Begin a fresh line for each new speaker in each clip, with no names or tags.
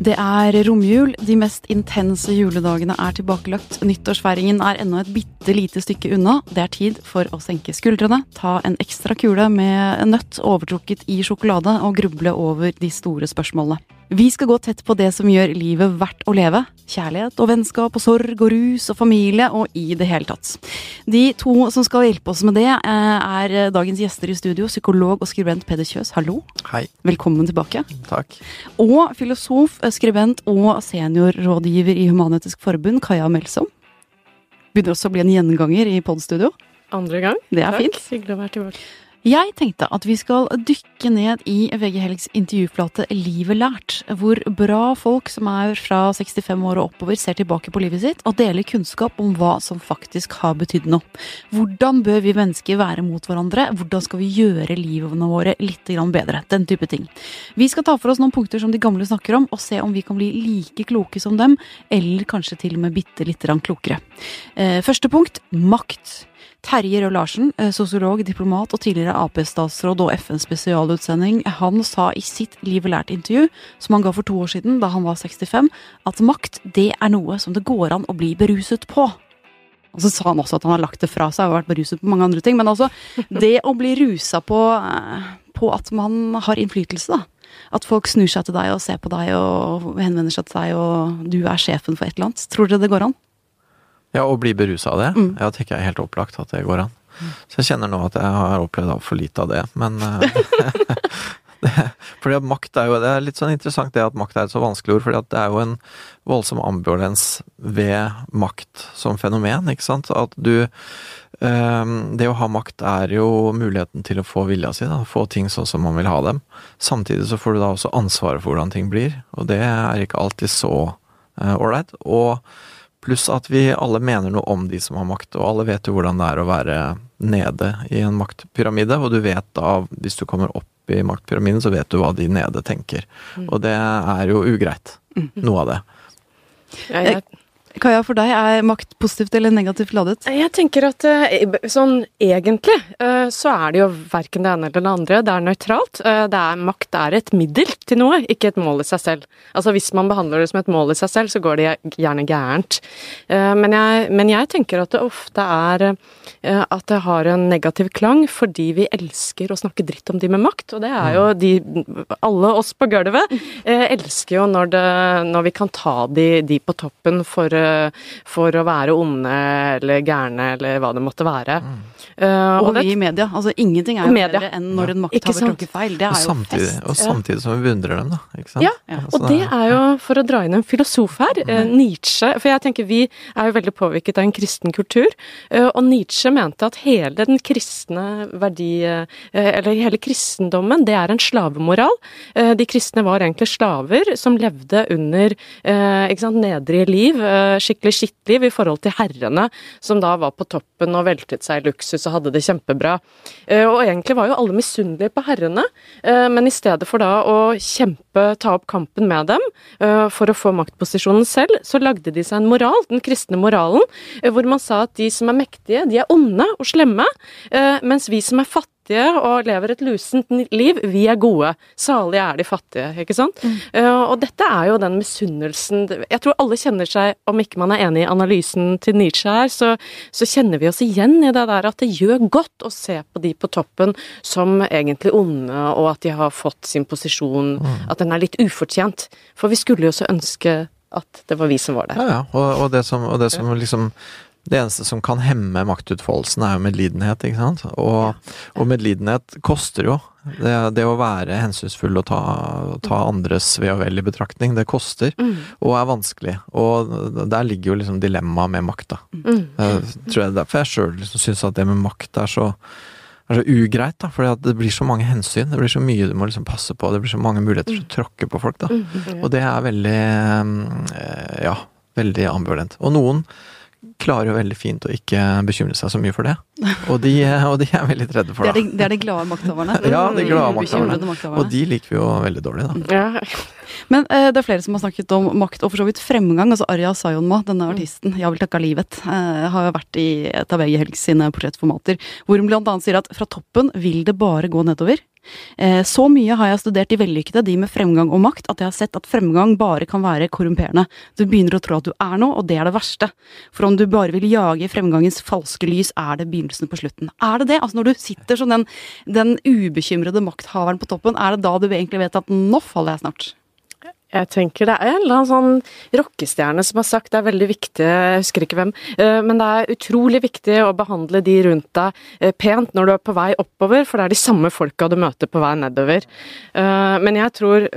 Det er romjul, de mest intense juledagene er tilbakelagt. Nyttårsfeiringen er ennå et bitte lite stykke unna. Det er tid for å senke skuldrene, ta en ekstra kule med nøtt overtrukket i sjokolade og gruble over de store spørsmålene. Vi skal gå tett på det som gjør livet verdt å leve. Kjærlighet og vennskap og sorg og rus og familie og i det hele tatt. De to som skal hjelpe oss med det, eh, er dagens gjester i studio. Psykolog og skribent Peder Kjøs, hallo.
Hei.
Velkommen tilbake.
Takk.
Og filosof, skribent og seniorrådgiver i Human-Etisk Forbund, Kaja Melsom. Begynner også å bli en gjenganger i podstudio.
Andre gang.
Det er
Takk.
fint.
Hyggelig å være tilbake.
Jeg tenkte at vi skal dykke ned i VG Helgs intervjuflate Livet lært, hvor bra folk som er fra 65 år og oppover ser tilbake på livet sitt og deler kunnskap om hva som faktisk har betydd noe. Hvordan bør vi mennesker være mot hverandre? Hvordan skal vi gjøre livene våre litt bedre? Den type ting. Vi skal ta for oss noen punkter som de gamle snakker om, og se om vi kan bli like kloke som dem, eller kanskje til og med bitte grann klokere. Eh, Første punkt makt. Terje Røe Larsen, eh, sosiolog, diplomat og tidligere Ap-statsråd og FNs spesialutsending, han sa i sitt Liv og lært-intervju, som han ga for to år siden, da han var 65, at makt, det er noe som det går an å bli beruset på. Og så sa han også at han har lagt det fra seg og vært beruset på mange andre ting. Men altså, det å bli rusa på, eh, på at man har innflytelse, da. At folk snur seg til deg og ser på deg og henvender seg til deg, og du er sjefen for et eller annet. Tror dere det går an?
Ja, å bli berusa av det?
Mm.
Ja, tenker jeg er helt opplagt at det går an. Så jeg kjenner nå at jeg har opplevd altfor lite av det, men eh, det, Fordi at makt er jo Det er litt sånn interessant det at makt er et så vanskelig ord, fordi at det er jo en voldsom ambivalens ved makt som fenomen, ikke sant. At du eh, Det å ha makt er jo muligheten til å få vilja si, da. Få ting sånn som man vil ha dem. Samtidig så får du da også ansvaret for hvordan ting blir, og det er ikke alltid så ålreit. og Pluss at vi alle mener noe om de som har makt, og alle vet jo hvordan det er å være nede i en maktpyramide, og du vet da, hvis du kommer opp i maktpyramiden, så vet du hva de nede tenker. Og det er jo ugreit. Noe av det.
Ja, jeg,
Kaja, for deg er makt positivt eller negativt ladet?
jeg tenker at eh, sånn egentlig eh, så er det jo verken det ene eller det andre. Det er nøytralt. Eh, Det er, makt er et middel til noe, ikke et mål i seg selv. Altså Hvis man behandler det som et mål i seg selv, så går det gjerne gærent. Men jeg, men jeg tenker at det ofte er at det har en negativ klang fordi vi elsker å snakke dritt om de med makt. Og det er jo de Alle oss på gulvet elsker jo når, det, når vi kan ta de, de på toppen for, for å være onde eller gærne eller hva det måtte være. Eh,
Og,
og
vi i media. Altså Ingenting er jo
media.
bedre enn når en makthaver tråkker feil. Det
Og
er jo
samtidig,
fest.
og samtidig som vi beundrer dem, da. Ikke sant?
Ja,
Ja,
og det er jo, for å dra inn en filosof her, eh, Nietzsche For jeg tenker vi er jo veldig påvirket av en kristen kultur, eh, og Nietzsche mente at hele den kristne verdi... Eller hele kristendommen, det er en slavemoral. De kristne var egentlig slaver som levde under ikke sant, nedrige liv, skikkelig skittliv i forhold til herrene, som da var på toppen og veltet seg i luksus og hadde det kjempebra. Eh, Og egentlig var jo alle misunnelige på herrene, eh, men i stedet for da å kjempe, ta opp kampen med dem eh, for å få maktposisjonen selv, så lagde de seg en moral, den kristne moralen, hvor man sa at de som er mektige, de er onde og slemme, mens vi som er fattige og lever et lusent liv, vi er gode. Salige er de fattige, ikke sant? Eh, Og dette er jo den misunnelsen Jeg tror alle kjenner seg, om ikke man er enig i analysen til Nietzsche her, så, så kjenner vi oss igjen i det der at det gjør godt å se på de på toppen som egentlig onde, og at de har fått sin posisjon, at den er litt ufortjent. For vi skulle jo så ønske at det var vi som var der.
Ja, ja. Og, og det som, og det som liksom det eneste som kan hemme maktutfoldelsen, er jo medlidenhet, ikke sant. Og, og medlidenhet koster jo. Det, det å være hensynsfull og ta, ta andres ve og vel i betraktning, det koster. Og er vanskelig. Og der ligger jo liksom dilemmaet med makt, da.
Mm.
Jeg tror jeg derfor jeg sjøl liksom syns at det med makt er så er så ugreit, da, fordi det blir så mange hensyn. Det blir så mye du må liksom passe på. Det blir så mange muligheter til å tråkke på folk, da.
Mm.
Og det er veldig eh, Ja, veldig ambivalent. Og noen klarer jo veldig fint å ikke bekymre seg så mye for det. Og de, og de er veldig redde for,
Det er de, det er de glade makthaverne.
Ja, de glade makthaverne.
makthaverne.
Og de liker vi jo veldig dårlig, da.
Ja.
Men eh, det er flere som har snakket om makt og for så vidt fremgang. Altså Arja Sayonma, denne artisten, 'Jeg vil takke livet', eh, har jo vært i et av VG Helgs sine portrettformater, hvor hun blant annet sier at fra toppen vil det bare gå nedover. Eh, så mye har jeg studert de vellykkede, de med fremgang og makt, at jeg har sett at fremgang bare kan være korrumperende. Du begynner å tro at du er noe, og det er det verste. For om du bare vil jage fremgangens falske lys, er det begynnelsen på slutten. Er det det? Altså når du sitter som den, den ubekymrede makthaveren på toppen, er det da du egentlig vet at nå faller jeg snart?
Jeg tenker det er en eller annen sånn rockestjerne som har sagt det er veldig viktig, jeg husker ikke hvem, eh, men det er utrolig viktig å behandle de rundt deg eh, pent når du er på vei oppover, for det er de samme folka du møter på vei nedover. Eh, Men jeg tror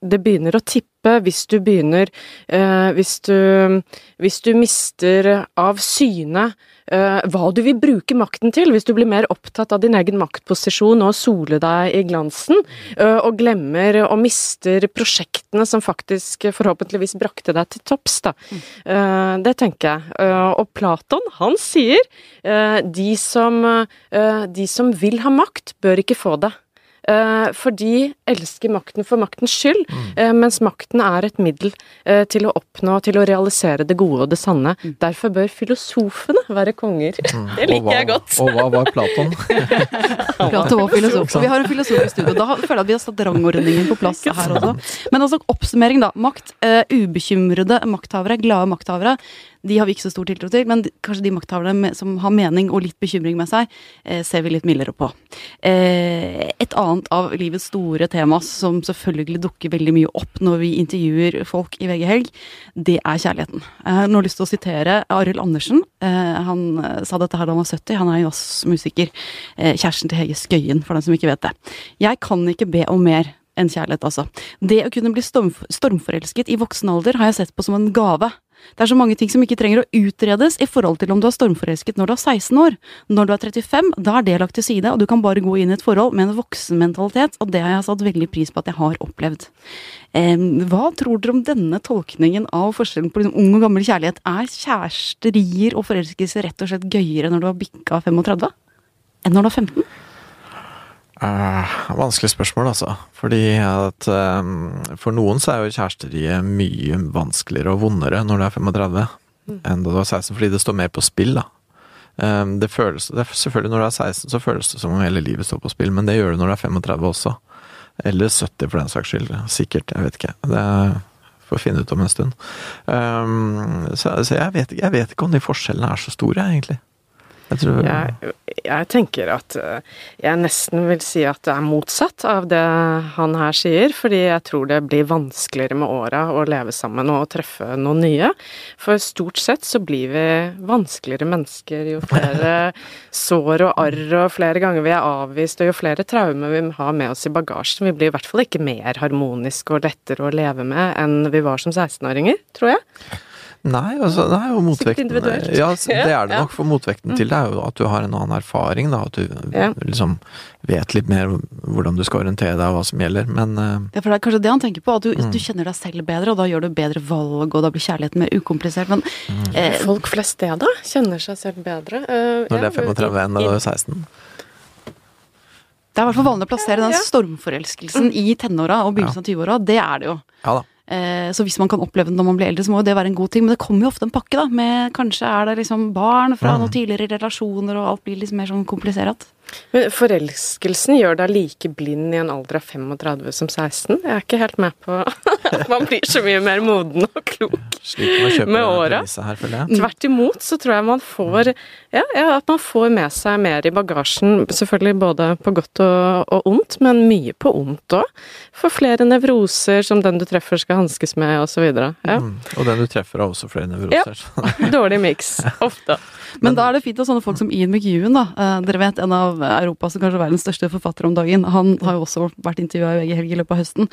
det begynner å tippe hvis du begynner eh, Hvis du, hvis du mister av syne eh, hva du vil bruke makten til, hvis du blir mer opptatt av din egen maktposisjon og sole deg i glansen, eh, og glemmer og mister prosjektene som faktisk forhåpentligvis brakte deg til topps, da. Eh, det tenker jeg. Eh, og Platon, han sier eh, de som, de som vil ha makt, bør ikke få det. Eh, for de elsker makten for maktens skyld, mm. mens makten er et middel eh, til å oppnå, til å realisere det gode og det sanne. Derfor bør filosofene være konger. Det
Mm. Det
liker
hva-
jeg godt.
Og hva var Platon?
Platon var filosof. Så vi har en filosof i studio. Da føler jeg at vi har satt rangordningen på plass her også. Men altså, oppsummering, da. Makt. Uh, ubekymrede makthavere, glade makthavere. De har vi ikke så stor tiltro til, men kanskje de makthaverne som har mening og litt bekymring med seg, eh, ser vi litt mildere på. Eh, et annet av livets store tema som selvfølgelig dukker veldig mye opp når vi intervjuer folk i VG Helg, det er kjærligheten. Jeg har nå lyst til å sitere Arild Andersen. Eh, han eh, sa dette her da han var 70, han er jazzmusiker. Eh, kjæresten til Hege Skøyen, for den som ikke vet det. Jeg kan ikke be om mer enn kjærlighet, altså. Det å kunne bli storm, stormforelsket i voksen alder har jeg sett på som en gave. Det er så mange ting som ikke trenger å utredes i forhold til om du er stormforelsket når du er 16 år. Når du er 35, da er det lagt til side, og du kan bare gå inn i et forhold med en voksenmentalitet, og det har jeg satt veldig pris på at jeg har opplevd. Eh, hva tror dere om denne tolkningen av forskjellen på liksom ung og gammel kjærlighet? Er kjæresterier og forelskelse rett og slett gøyere når du har bikka 35 enn når du er 15?
Eh, vanskelig spørsmål, altså. Fordi at um, For noen så er jo kjæresteriet mye vanskeligere og vondere når du er 35 enn da du er 16, fordi det står mer på spill, da. Um, det føles, det er selvfølgelig Når du er 16, så føles det som om hele livet står på spill, men det gjør det når du er 35 også. Eller 70 for den saks skyld. Sikkert, jeg vet ikke. Det får finne ut om en stund. Um, så så jeg, vet, jeg vet ikke om de forskjellene er så store, egentlig. Jeg tror
Jeg, jeg tenker at eh, jeg nesten vil si at det er motsatt av det han her sier, fordi jeg tror det blir vanskeligere med åra å leve sammen og treffe noen nye. For stort sett så blir vi vanskeligere mennesker jo flere sår og arr og flere ganger vi er avvist, og jo flere traumer vi har med oss i bagasjen. Vi blir i hvert fall ikke mer harmoniske og lettere å leve med enn vi var som 16-åringer, tror jeg.
Nei, altså, det er jo motvekten
individuelt.
Ja, det er det nok. For motvekten til det er jo at du har en annen erfaring, da. At du
Ja.
liksom vet litt mer hvordan du skal orientere deg og hva som gjelder. Men eh,
Ja, for det er kanskje det han tenker på, at du,
Mm.
du kjenner deg selv bedre, og da gjør du bedre valg, og da blir kjærligheten mer ukomplisert. Men
Mm.
eh,
Folk flest det, da? Kjenner seg selv bedre? Uh,
når det er 35 enn da du er 16
det er i hvert fall vanlig å plassere den
Ja.
stormforelskelsen i tenåra og begynnelsen av 20-åra. Det er det jo.
Ja da.
Eh, så hvis man kan oppleve det når man blir eldre, så må jo det være en god ting. Men det kommer jo ofte en pakke, da. Med kanskje er det liksom barn fra noen tidligere relasjoner, og alt blir liksom mer sånn komplisert.
Men forelskelsen gjør deg like blind i en alder av 35 som 16? Jeg er ikke helt med på at man blir så mye mer moden og klok.
Med
åra. Tvert imot så tror jeg man får ja, ja, at man får med seg mer i bagasjen. Selvfølgelig både på godt og, og ondt, men mye på ondt òg. For flere nevroser som den du treffer skal hanskes med, osv. Ja.
Mm. Og den du treffer har også flere nevroser. Ja.
Dårlig miks. Ofte.
Men da er det fint at sånne folk som Ian McEwan, da. Eh, dere vet, en av Europas og kanskje verdens største forfattere om dagen. Han har jo også vært intervjua i VG Helg i løpet av høsten.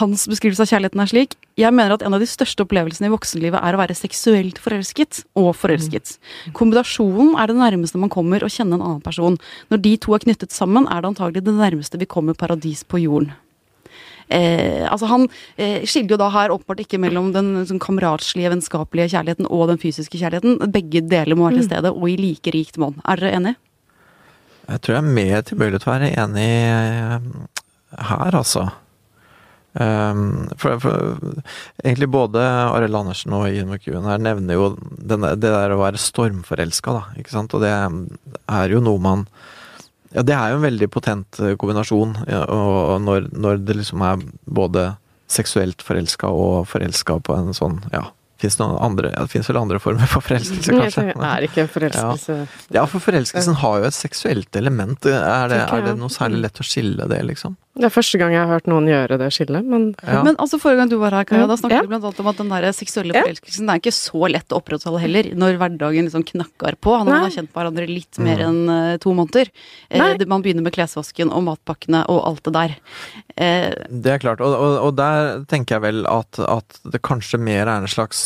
Hans beskrivelse av kjærligheten er slik. Jeg mener at en av de største opplevelsene i voksenlivet er å være seksuelt forelsket og forelsket. Kombinasjonen er det nærmeste man kommer å kjenne en annen person. Når de to er knyttet sammen, er det antagelig det nærmeste vi kommer paradis på jorden. Eh, Altså, han eh, skiller jo da her åpenbart ikke mellom den sånn kameratslige, vennskapelige kjærligheten og den fysiske kjærligheten. Begge deler må være til stede, og i like rikt monn. Er dere enig?
Jeg tror jeg er mer tilbøyelig til å være enig eh, her, altså. Um, for, for, egentlig både Arild Andersen og Ian McEwan her nevner jo denne, det der å være stormforelska, da. Ikke sant? Og det er jo noe man Ja, det er jo en veldig potent eh, kombinasjon. Ja, og når, når det liksom er både seksuelt forelska og forelska på en sånn, ja Fins det andre ja, Det vel andre former for forelskelse, kanskje?
Det er ikke en forelskelse.
Ja. ja, for forelskelsen har jo et seksuelt element. Er det, er det noe særlig lett å skille det, liksom?
Det er første gang jeg har hørt noen gjøre det skillet, men
ja. Men altså forrige gang du var her, Kaja, da snakket ja. du blant annet om at den der seksuelle forelskelsen det er ikke så lett å opprettholde heller, når hverdagen liksom knakker på. Når man har kjent hverandre litt mer mm. enn uh, to måneder. Eh, man begynner med klesvasken og matpakkene og alt det der.
Eh, det er klart, og, og, og, der tenker jeg vel at, at det kanskje mer er en slags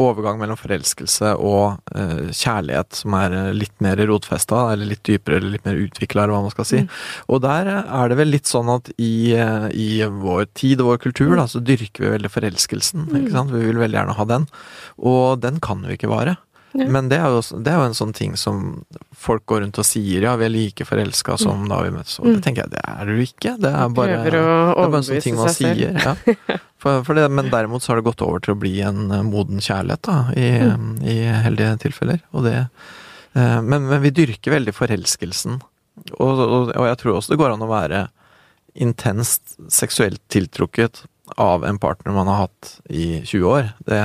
overgang mellom forelskelse og eh, kjærlighet som er eh, litt mer rotfesta, eller litt dypere, eller litt mer utvikla, eller hva man skal si. Mm. Og der er det vel litt sånn at i, uh, i vår tid og vår kultur, da, så dyrker vi veldig forelskelsen. Mm. ikke sant? Vi vil veldig gjerne ha den. Og den kan jo ikke vare. Ja. Men det er, jo, det er, jo, en sånn ting som folk går rundt og sier, ja, vi er like forelska som mm. da vi møttes. Og det mm. tenker jeg, det er du ikke. Det er bare, det er bare en sånn ting man sier. Ja. For, for det, men derimot så har det gått over til å bli en eh, moden kjærlighet, da, i, mm. i heldige tilfeller. Og det eh, men, men, vi dyrker veldig forelskelsen. Og, og, og, jeg tror også det går an å være intenst seksuelt tiltrukket av en partner man har hatt i 20 år. Det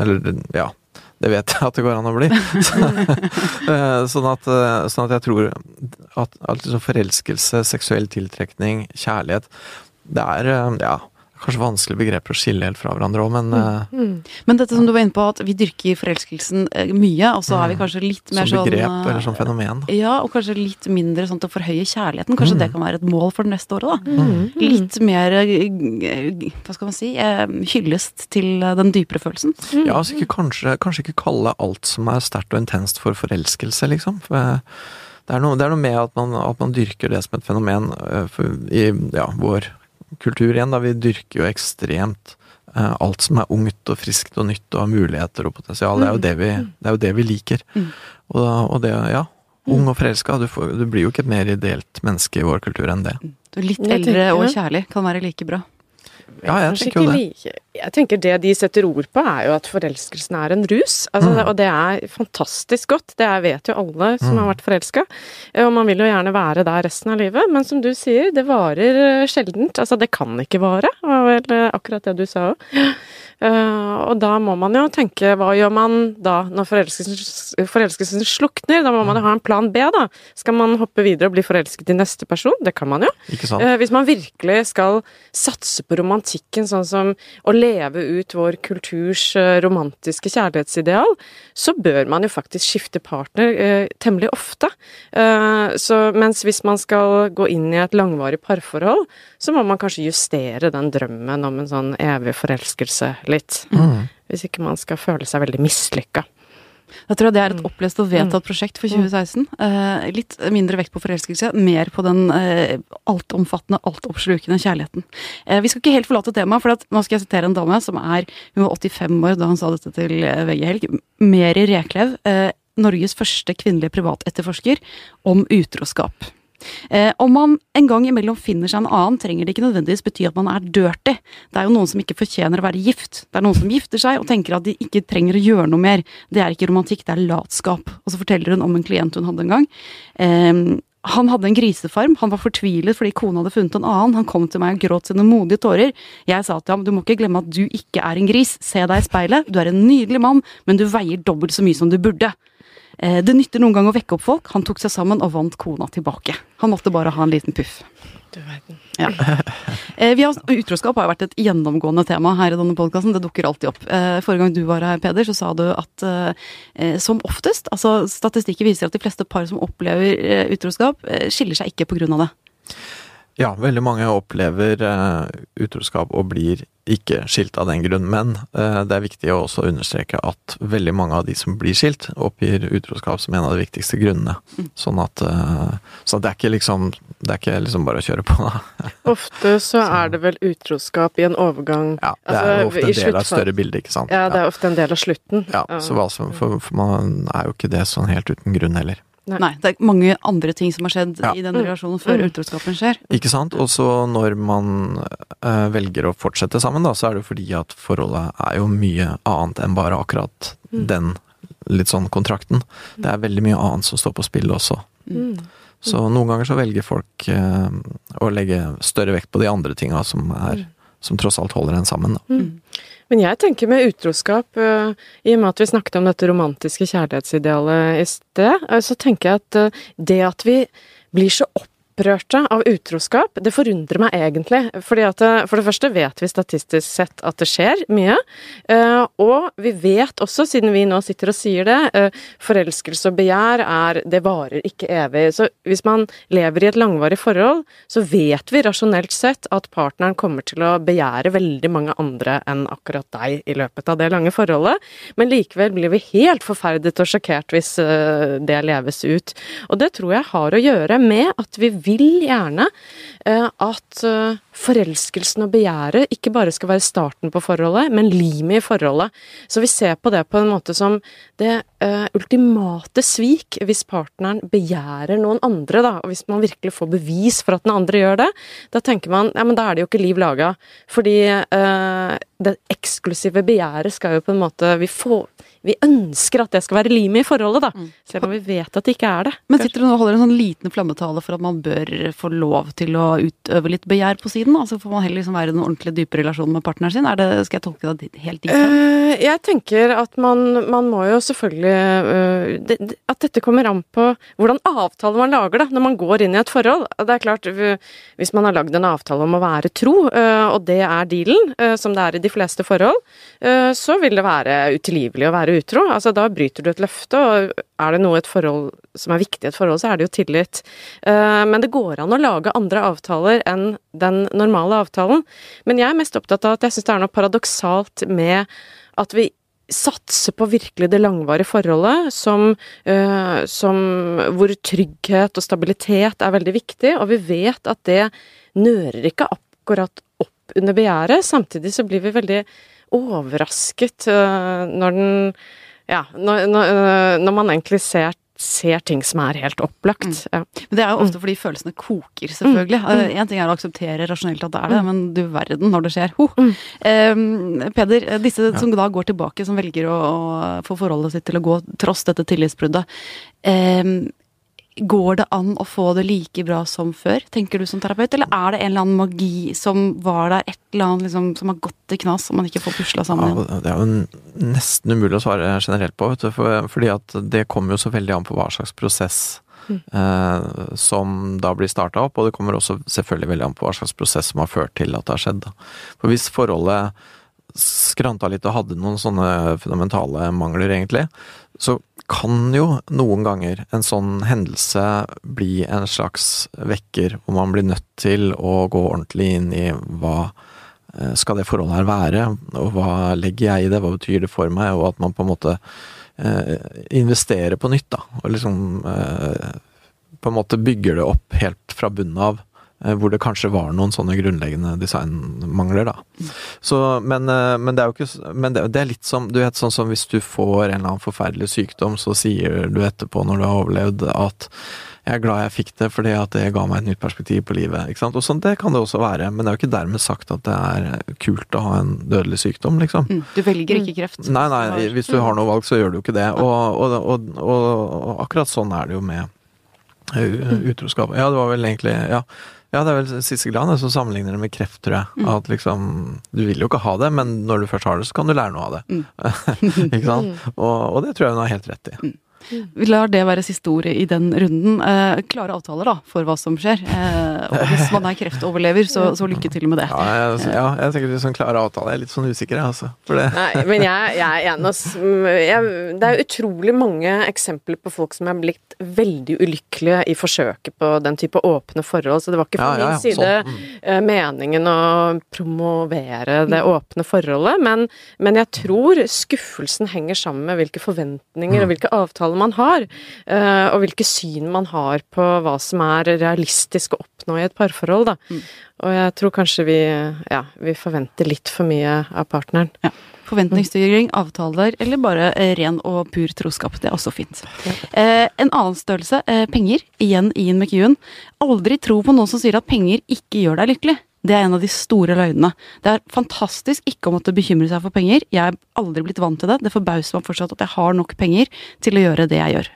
Eller, ja det vet jeg at det går an å bli. Eh, sånn, at, sånn, at, jeg tror at, at liksom forelskelse, seksuell tiltrekning, kjærlighet Det er ja, kanskje vanskelige begreper å skille helt fra hverandre òg, men mm.
Mm. Men dette som du var inne på, at vi dyrker forelskelsen mye, og så er vi mm. kanskje litt mer
sånn Som begrep sånn, eller som fenomen.
Ja, og kanskje litt mindre sånn til å forhøye kjærligheten. Kanskje mm. det kan være et mål for det neste året, da. Mm. Litt mer, hva skal man si, hyllest til den dypere følelsen.
Ja, altså ikke, kanskje, kanskje ikke kalle alt som er sterkt og intenst for forelskelse, liksom. For det er, noe, det er noe, med at man, at man, dyrker det som et fenomen i ja, vår kultur igjen, da. Vi dyrker jo ekstremt eh, alt som er ungt og friskt og nytt og har muligheter og potensial. Det er jo det vi, mm. det jo det vi liker. Mm. Og, og, det, ja. Ung mm. og forelska. Du, du, blir jo ikke et mer ideelt menneske i vår kultur enn det.
Du er litt eldre og kjærlig kan være like bra.
Ja, jeg tenker jo det. Like.
Jeg tenker det de setter ord på, er jo at forelskelsen er en rus. Altså, mm. Og det er fantastisk godt. Det vet jo alle som mm. har vært forelska. Og man vil jo gjerne være der resten av livet. Men som du sier, det varer eh, sjeldent. Altså, det kan ikke vare. Var vel eh, akkurat det du sa òg. Uh, og da må man jo tenke, hva gjør man da når forelskelsen, forelskelsen slukner? Da må man jo ha en plan B, da. Skal man hoppe videre og bli forelsket i neste person? Det kan man jo. Uh, hvis man virkelig skal satse på romantikken, sånn som å leve ut vår kulturs uh, romantiske kjærlighetsideal, så bør man jo faktisk skifte partner temmelig ofte. så mens hvis man skal gå inn i et langvarig parforhold, så må man kanskje justere den drømmen om en sånn evig forelskelse litt. Mm. Hvis ikke man skal føle seg veldig mislykka.
Jeg tror det er et mm. opplest og vedtatt mm. prosjekt for 2016. Eh, litt mindre vekt på forelskelse, mer på den eh, altomfattende, altoppslukende kjærligheten. Eh, vi skal ikke helt forlate temaet, for nå skal jeg sitere en dame som er Hun var 85 år da han sa dette til eh, VG Helg. Meri Reklev, eh, Norges første kvinnelige privatetterforsker, om utroskap. Eh, om man en gang imellom finner seg en annen, trenger det ikke nødvendigvis bety at man er dirty. Det er jo noen som ikke fortjener å være gift. Det er noen som gifter seg og tenker at de ikke trenger å gjøre noe mer. Det er ikke romantikk, det er latskap. Og så forteller hun om en klient hun hadde en gang. Eh, han hadde en grisefarm, han var fortvilet fordi kona hadde funnet en annen. Han kom til meg og gråt sine modige tårer. Jeg sa til ham du må ikke glemme at du ikke er en gris, se deg i speilet, du er en nydelig mann, men du veier dobbelt så mye som du burde. Eh, det nytter noen gang å vekke opp folk. Han tok seg sammen og vant kona tilbake. Han måtte bare ha en liten puff. Du verden. Ja. Vi har, utroskap har jo vært et gjennomgående tema her i denne podkasten. Det dukker alltid opp. Eh, forrige gang du var her, Peder, så sa du at som oftest, altså statistikker viser at de fleste par som opplever utroskap, skiller seg ikke av det.
Ja, veldig mange opplever utroskap og blir ikke skilt av den grunn, men eh, det er viktig å også understreke at veldig mange av de som blir skilt, oppgir utroskap som en av de viktigste grunnene.
Mm.
Sånn at eh, Så det er ikke liksom Det er ikke liksom bare å kjøre på, da.
Ofte så er det vel utroskap i en overgang
Ja, det er
Altså,
ofte en del av et større bilde, ikke sant.
Ja, det er ofte en del av slutten.
ja, så hva som, for, for man er jo ikke det sånn helt uten grunn heller.
Nei, det er mange andre ting som har skjedd
Ja.
i den
Mm.
relasjonen før
Mm.
utroskapen skjer.
Ikke sant? Og så når man uh, velger å fortsette sammen, da, så er det jo fordi at forholdet er jo mye annet enn bare akkurat
Mm.
den litt sånn kontrakten. Det er veldig mye annet som står på spill også.
Mm.
Så noen ganger så velger folk uh, å legge større vekt på de andre tinga som er
Mm.
som tross alt holder en sammen, da.
Men jeg tenker med utroskap, eh, i og med at vi snakket om dette romantiske kjærlighetsidealet i sted, eh, så tenker jeg at eh, det at vi blir så opprørte av utroskap, det forundrer meg egentlig. Fordi at eh, for det første vet vi statistisk sett at det skjer mye. eh, Og vi vet også, siden vi nå sitter og sier det, eh, forelskelse og begjær er Det varer ikke evig. Så hvis man lever i et langvarig forhold, så vet vi rasjonelt sett at partneren kommer til å begjære veldig mange andre enn akkurat deg i løpet av det lange forholdet. Men likevel blir vi helt forferdet og sjokkert hvis det leves ut. Og det tror jeg har å gjøre med at vi vil gjerne eh, at eh, forelskelsen og begjæret ikke bare skal være starten på forholdet, men limet i forholdet. Så vi ser på det på en måte som det eh, ultimate svik hvis partneren begjærer noen andre, da. Og hvis man virkelig får bevis for at den andre gjør det, da tenker man ja, men da er det jo ikke liv laga. Fordi uh, det eksklusive begjæret skal jo på en måte Vi får Vi ønsker at det skal være limet i forholdet, da.
Mm.
Selv om vi vet at det ikke er det.
Men sitter du nå og holder en sånn liten flammetale for at man bør få lov til å utøve litt begjær på siden? Altså får man heller liksom være i en ordentlig dype relasjon med partneren sin? Er det, skal jeg tolke det helt dit?
Eh, jeg tenker at man, man må jo selvfølgelig det, det- At dette kommer an på hvordan avtale man lager da, når man går inn i et forhold. Det er klart, Hvis man har lagd en avtale om å være tro, eh, og det er dealen, som det er i de fleste forhold, så vil det være utilgivelig å være utro. Altså Da bryter du et løfte, og er det noe et forhold som er viktig i et forhold, så er det jo tillit. Men det går an å lage andre avtaler enn den normale avtalen. Men jeg er mest opptatt av at jeg syns det er noe paradoksalt med at vi satser på virkelig det langvarige forholdet, som, uh, som hvor trygghet og stabilitet er veldig viktig, og vi vet at det nører ikke akkurat opp under begjæret. Samtidig så blir vi veldig overrasket uh, når den Ja, når, når, eh, når man egentlig ser ser ting som er helt opplagt. Ja.
Men det er jo ofte fordi følelsene koker, selvfølgelig.
Mm.
Én ting er å akseptere rasjonelt at det er det, men du verden når det skjer. Ho.
Mm.
Eh, Peder, disse som da går tilbake, som velger å, å få forholdet sitt til å gå tross dette tillitsbruddet. Eh, går det an å få det like bra som før, tenker du som terapeut? Eller er det en eller annen magi som var der, et eller annet liksom, som har gått i knas, som man ikke får pusla sammen igjen?
Ja, det er jo nesten umulig å svare generelt på, vet du, for, fordi at det kommer jo så veldig an på hva slags prosess
Mm.
eh, som da blir starta opp, og det kommer også selvfølgelig veldig an på hva slags prosess som har ført til at det har skjedd. Da. For hvis forholdet skranta litt og hadde noen sånne fundamentale mangler, egentlig, så kan jo noen ganger en sånn hendelse bli en slags vekker, hvor man blir nødt til å gå ordentlig inn i hva eh, skal det forholdet her være, og hva legger jeg i det, hva betyr det for meg, og at man på en måte eh, investerer på nytt, da, og liksom eh, på en måte bygger det opp helt fra bunnen av, hvor det kanskje var noen sånne grunnleggende designmangler, da. Så, men, eh, men det er jo ikke Men det, det er litt som Du vet sånn som hvis du får en eller annen forferdelig sykdom, så sier du etterpå når du har overlevd at jeg er glad jeg fikk det, fordi at det ga meg et nytt perspektiv på livet. ikke sant? Og sånn, Det kan det også være, men det er jo ikke dermed sagt at det er kult å ha en dødelig sykdom, liksom.
Mm, du velger ikke kreft.
Nei, nei, hvis du har noe valg, så gjør du jo ikke det. Og, og, og, og, og akkurat sånn er det jo med utroskap. Ja, det var vel egentlig Ja, ja det er vel Sissel Gran som sammenligner det med kreft, tror jeg.
Mm.
At liksom Du vil jo ikke ha det, men når du først har det, så kan du lære noe av det.
Mm.
ikke sant? Og, og det tror jeg hun har helt rett i.
Vi lar det være siste ordet i den runden. Eh, klare avtaler da, for hva som skjer. Eh, og hvis man er kreftoverlever, så, så lykke til med det.
Ja, jeg, ja, jeg tenker litt sånn klare avtaler. Jeg er litt sånn usikker, jeg, altså. For det
Nei, men jeg, jeg er enig. ass. Det er utrolig mange eksempler på folk som er blitt veldig ulykkelige i forsøket på den type åpne forhold, så det var ikke fra
Ja,
min
ja,
side
sånn, mm.
eh, meningen å promovere det åpne forholdet, men, men jeg tror skuffelsen henger sammen med hvilke forventninger og hvilke avtaler man har, eh, og hvilke syn man har på hva som er realistisk å oppnå i et parforhold, da. Og jeg tror kanskje vi, ja, vi forventer litt for mye av partneren.
Ja. Forventningsstyring, avtaler eller bare eh, ren og pur troskap. Det er også fint. Eh, en annen størrelse, eh, penger. Igjen Ian McEwan. Aldri tro på noen som sier at penger ikke gjør deg lykkelig. Det er en av de store løgnene. Det er fantastisk ikke å måtte bekymre seg for penger. Jeg er aldri blitt vant til det. Det forbauser meg fortsatt at jeg har nok penger til å gjøre det jeg gjør.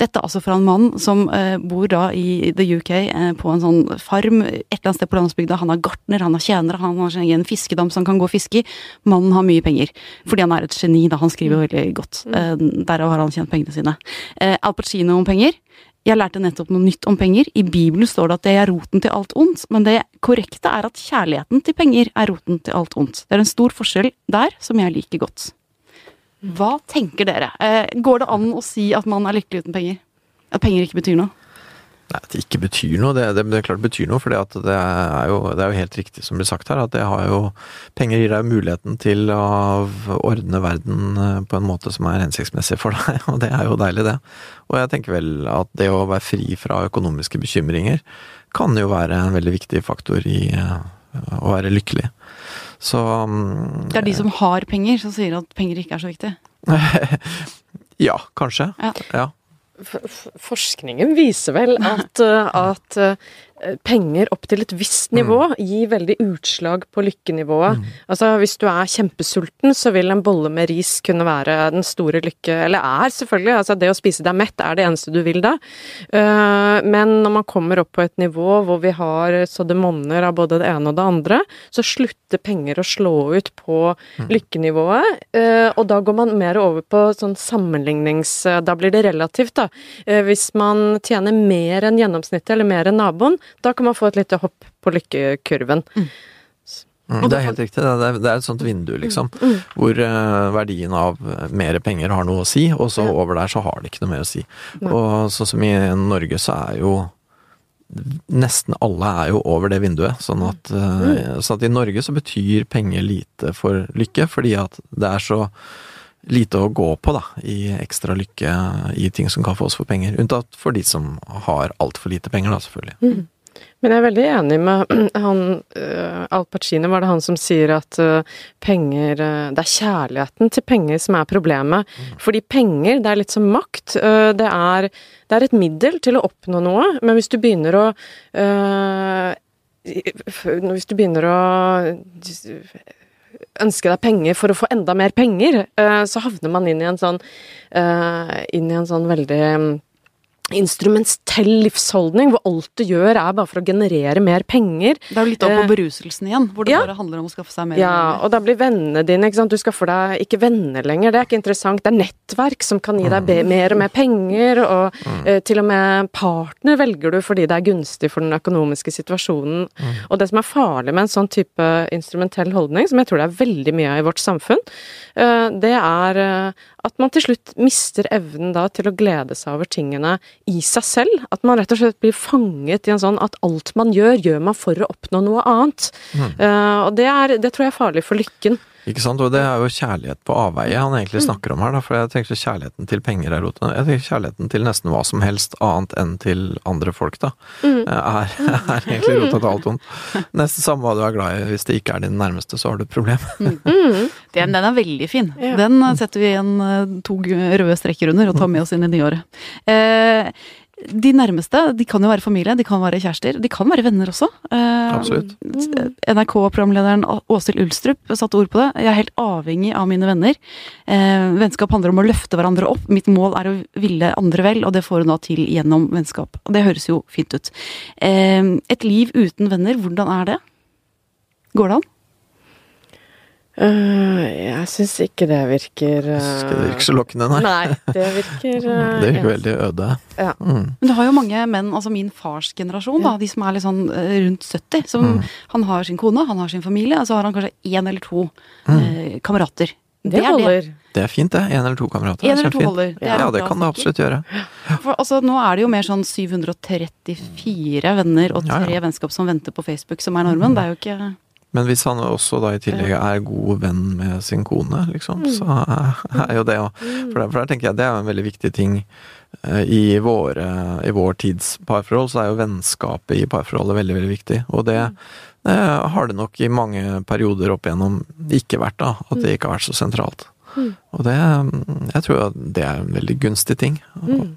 Dette altså fra en mann som eh, bor da i the UK eh, på en sånn farm et eller annet sted på landsbygda. Han er gartner, han er tjener, han har sin egen fiskedam som han kan gå og fiske i. Mannen har mye penger, fordi han er et geni, da. Han skriver veldig godt. Eh, derav har han tjent pengene sine. Eh, Al Pacino om penger. Jeg lærte nettopp noe nytt om penger. I Bibelen står det at det er roten til alt ondt, men det korrekte er at kjærligheten til penger er roten til alt ondt. Det er en stor forskjell der som jeg liker godt. Hva tenker dere? Eh, går det an å si at man er lykkelig uten penger? At penger ikke betyr noe?
Nei, at det ikke betyr noe, det, det, det klart betyr noe. For det, det er jo helt riktig som blir sagt her, at det har jo Penger gir deg muligheten til å ordne verden eh, på en måte som er hensiktsmessig for deg, og det er jo deilig, det. Og jeg tenker vel at det å være fri fra økonomiske bekymringer kan jo være en veldig viktig faktor i eh, å være lykkelig. Så mm,
Det er de som har penger, som sier at penger ikke er så viktig.
Ja, kanskje.
Ja.
ja.
Forskningen viser vel at, uh, at uh, penger opp til et visst nivå gir veldig utslag på lykkenivået. Altså hvis du er kjempesulten, så vil en bolle med ris kunne være den store lykke Eller er, selvfølgelig. Altså det å spise deg mett er det eneste du vil da. Uh, men når man kommer opp på et nivå hvor vi har så det monner av både det ene og det andre, så slutter penger å slå ut på lykkenivået. uh, og da går man mer over på sånn sammenlignings... Da blir det relativt, da. Eh, Hvis man tjener mer enn gjennomsnittet, eller mer enn naboen, da kan man få et lite hopp på lykkekurven.
Mm, det er helt riktig. Det er, det er et sånt vindu, liksom. Hvor uh, verdien av mer penger har noe å si, og så
Ja.
over der så har det ikke noe mer å si.
Nei.
Og sånn som i Norge så er jo Nesten alle er jo over det vinduet. Sånn at, uh, sånn at i Norge så betyr penger lite for lykke, fordi at det er så lite å gå på da, i ekstra lykke i ting som kan fås for penger. Unntatt for de som har altfor lite penger, da, selvfølgelig.
Men jeg er veldig enig med han uh, Al Pacino, var det han som sier at eh, penger eh, Det er kjærligheten til penger som er problemet. Fordi penger, det er litt som makt. Eh, det, er, det er et middel til å oppnå noe, men hvis du begynner å eh, Hvis du begynner å ønske deg penger for å få enda mer penger, eh, så havner man inn i en sånn eh, inn i en sånn veldig mm, instrumentell livsholdning, hvor alt du gjør er bare for å generere mer penger.
Det er jo litt opp på
Eh,
beruselsen igjen, hvor det
ja.
bare handler om å skaffe seg mer.
Ja, og da blir vennene dine ikke sant? Du skaffer deg ikke venner lenger, det er ikke interessant. Det er nettverk som kan gi deg mer og mer penger, og eh, til og med partner velger du fordi det er gunstig for den økonomiske situasjonen. Og det som er farlig med en sånn type instrumentell holdning, som jeg tror det er veldig mye av i vårt samfunn, eh, det er at man til slutt mister evnen da til å glede seg over tingene i seg selv. At man rett og slett blir fanget i en sånn at alt man gjør, gjør man for å oppnå noe annet. Eh, og det, er, det tror jeg er farlig for lykken.
Ikke sant, og det er jo kjærlighet på avveie han egentlig snakker om her, da, for jeg tenker kjærligheten til penger er roten. Jeg tenker kjærligheten til nesten hva som helst annet enn til andre folk, da, er, er egentlig rota til alt vondt. Nesten samme hva du er glad i, hvis det ikke er din nærmeste, så har du et problem.
Den, den er veldig fin. Den eh, setter vi en eh, to røde strekker under og tar med oss inn i nyåret. Eh, de nærmeste de kan jo være familie, de kan være kjærester, de kan være venner også. Eh,
Absolutt.
NRK-programlederen Åshild Ulstrup satte ord på det. Jeg er helt avhengig av mine venner. Eh, vennskap handler om å løfte hverandre opp. Mitt mål er å ville andre vel, og det får hun da til gjennom vennskap. Og det høres jo fint ut. Eh, et liv uten venner, hvordan er det? Går det an?
Uh, jeg syns ikke det virker uh,
Jeg synes ikke det virker så lokkende, nei.
Nei, det virker uh,
Det virker veldig øde.
Ja.
Mm.
Men du har jo mange menn, altså min fars generasjon, da, de som er litt sånn eh, rundt 70. Som
Mm.
Han har sin kone, han har sin familie, og så har han kanskje én eller to
Mm.
eh, kamerater.
Det
det.
holder.
Det er fint, det. Én eller to kamerater.
En
er
eller to holder. Det
Ja, det kan det absolutt gjøre.
For, altså, nå er det jo mer sånn 734 venner og tre
ja.
vennskap som venter på Facebook, som er normen. Det er jo ikke
Men hvis han også da i tillegg er god venn med sin kone, liksom, så er- jo det òg for, der- for der tenker jeg det er jo en veldig viktig ting eh, i, våre, i vår tids parforhold, så er jo vennskapet i parforholdet veldig, veldig viktig. Og det eh, har det nok i mange perioder opp igjennom ikke vært, da. At det ikke har vært så sentralt.
Mm.
Og det mm, Jeg tror det er en veldig gunstig ting.
Mm.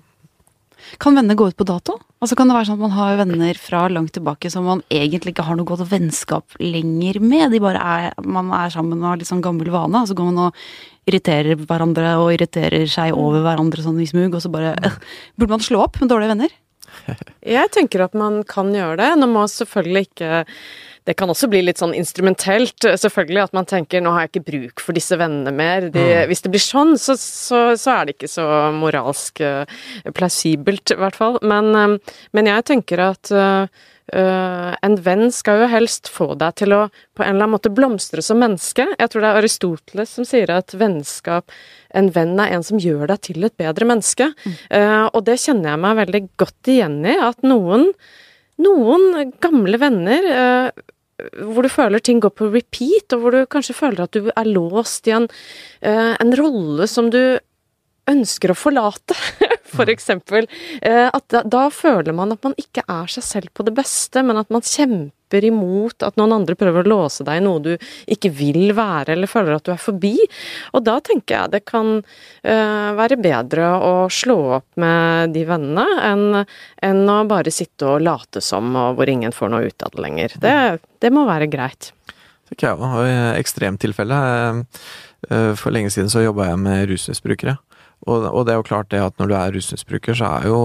Kan venner gå ut på dato? Altså Kan det være sånn at man har venner fra langt tilbake som man egentlig ikke har noe godt vennskap lenger med? De bare er, Man er sammen og har litt sånn gammel vane, og så går man og irriterer hverandre og irriterer seg over hverandre sånn i smug, og så bare Burde man slå opp med dårlige venner?
Jeg tenker at man kan gjøre det. Nå må selvfølgelig ikke Det kan også bli litt sånn instrumentelt, selvfølgelig, at man tenker nå har jeg ikke bruk for disse vennene mer. De, Hvis det blir sånn, så, så, så er det ikke så moralsk uh, plausibelt, i hvert fall. Men, eh, men jeg tenker at uh, Uh, en venn skal jo helst få deg til å på en eller annen måte blomstre som menneske. Jeg tror det er Aristoteles som sier at vennskap En venn er en som gjør deg til et bedre menneske. Eh, og det kjenner jeg meg veldig godt igjen i. At noen, noen gamle venner eh, hvor du føler ting går på repeat, og hvor du kanskje føler at du er låst i en, eh, en rolle som du ønsker å forlate, for eksempel. Eh, at da, da føler man at man ikke er seg selv på det beste, men at man kjemper imot at noen andre prøver å låse deg i noe du ikke vil være, eller føler at du er forbi. Og da tenker jeg det kan eh, være bedre å slå opp med de vennene enn enn å bare sitte og late som, og hvor ingen får noe ut av det lenger. Det, det må være greit.
Tenker jeg òg. Og ekstremtilfelle eh, For lenge siden så jobba jeg med rusmisbrukere. Og, og det er jo klart det at når du er rusmisbruker, så er jo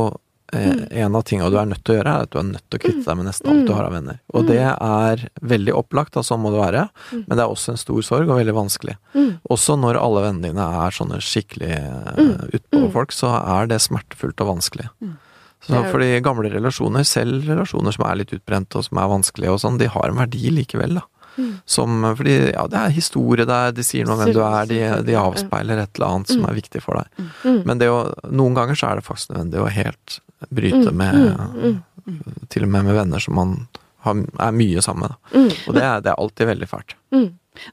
eh, en av tingene du er nødt til å gjøre, er at du er nødt til å kvitte deg med nesten alt du har av venner. Og det er veldig opplagt, da, sånn må det være, men det er også en stor sorg og veldig vanskelig. Også når alle vennene dine er sånne skikkelig uh, utpå-folk, så er det smertefullt og vanskelig. Så fordi gamle relasjoner, selv relasjoner som er litt utbrente og som er vanskelige og sånn, de har en verdi likevel, da. Som, fordi ja, det er historie der, de sier noe om hvem du er, de, de avspeiler et eller annet som er viktig for deg. Men det å, noen ganger så er det faktisk nødvendig å helt bryte med Til og med med venner som man har, er mye sammen med. Og det er, det er alltid veldig fælt.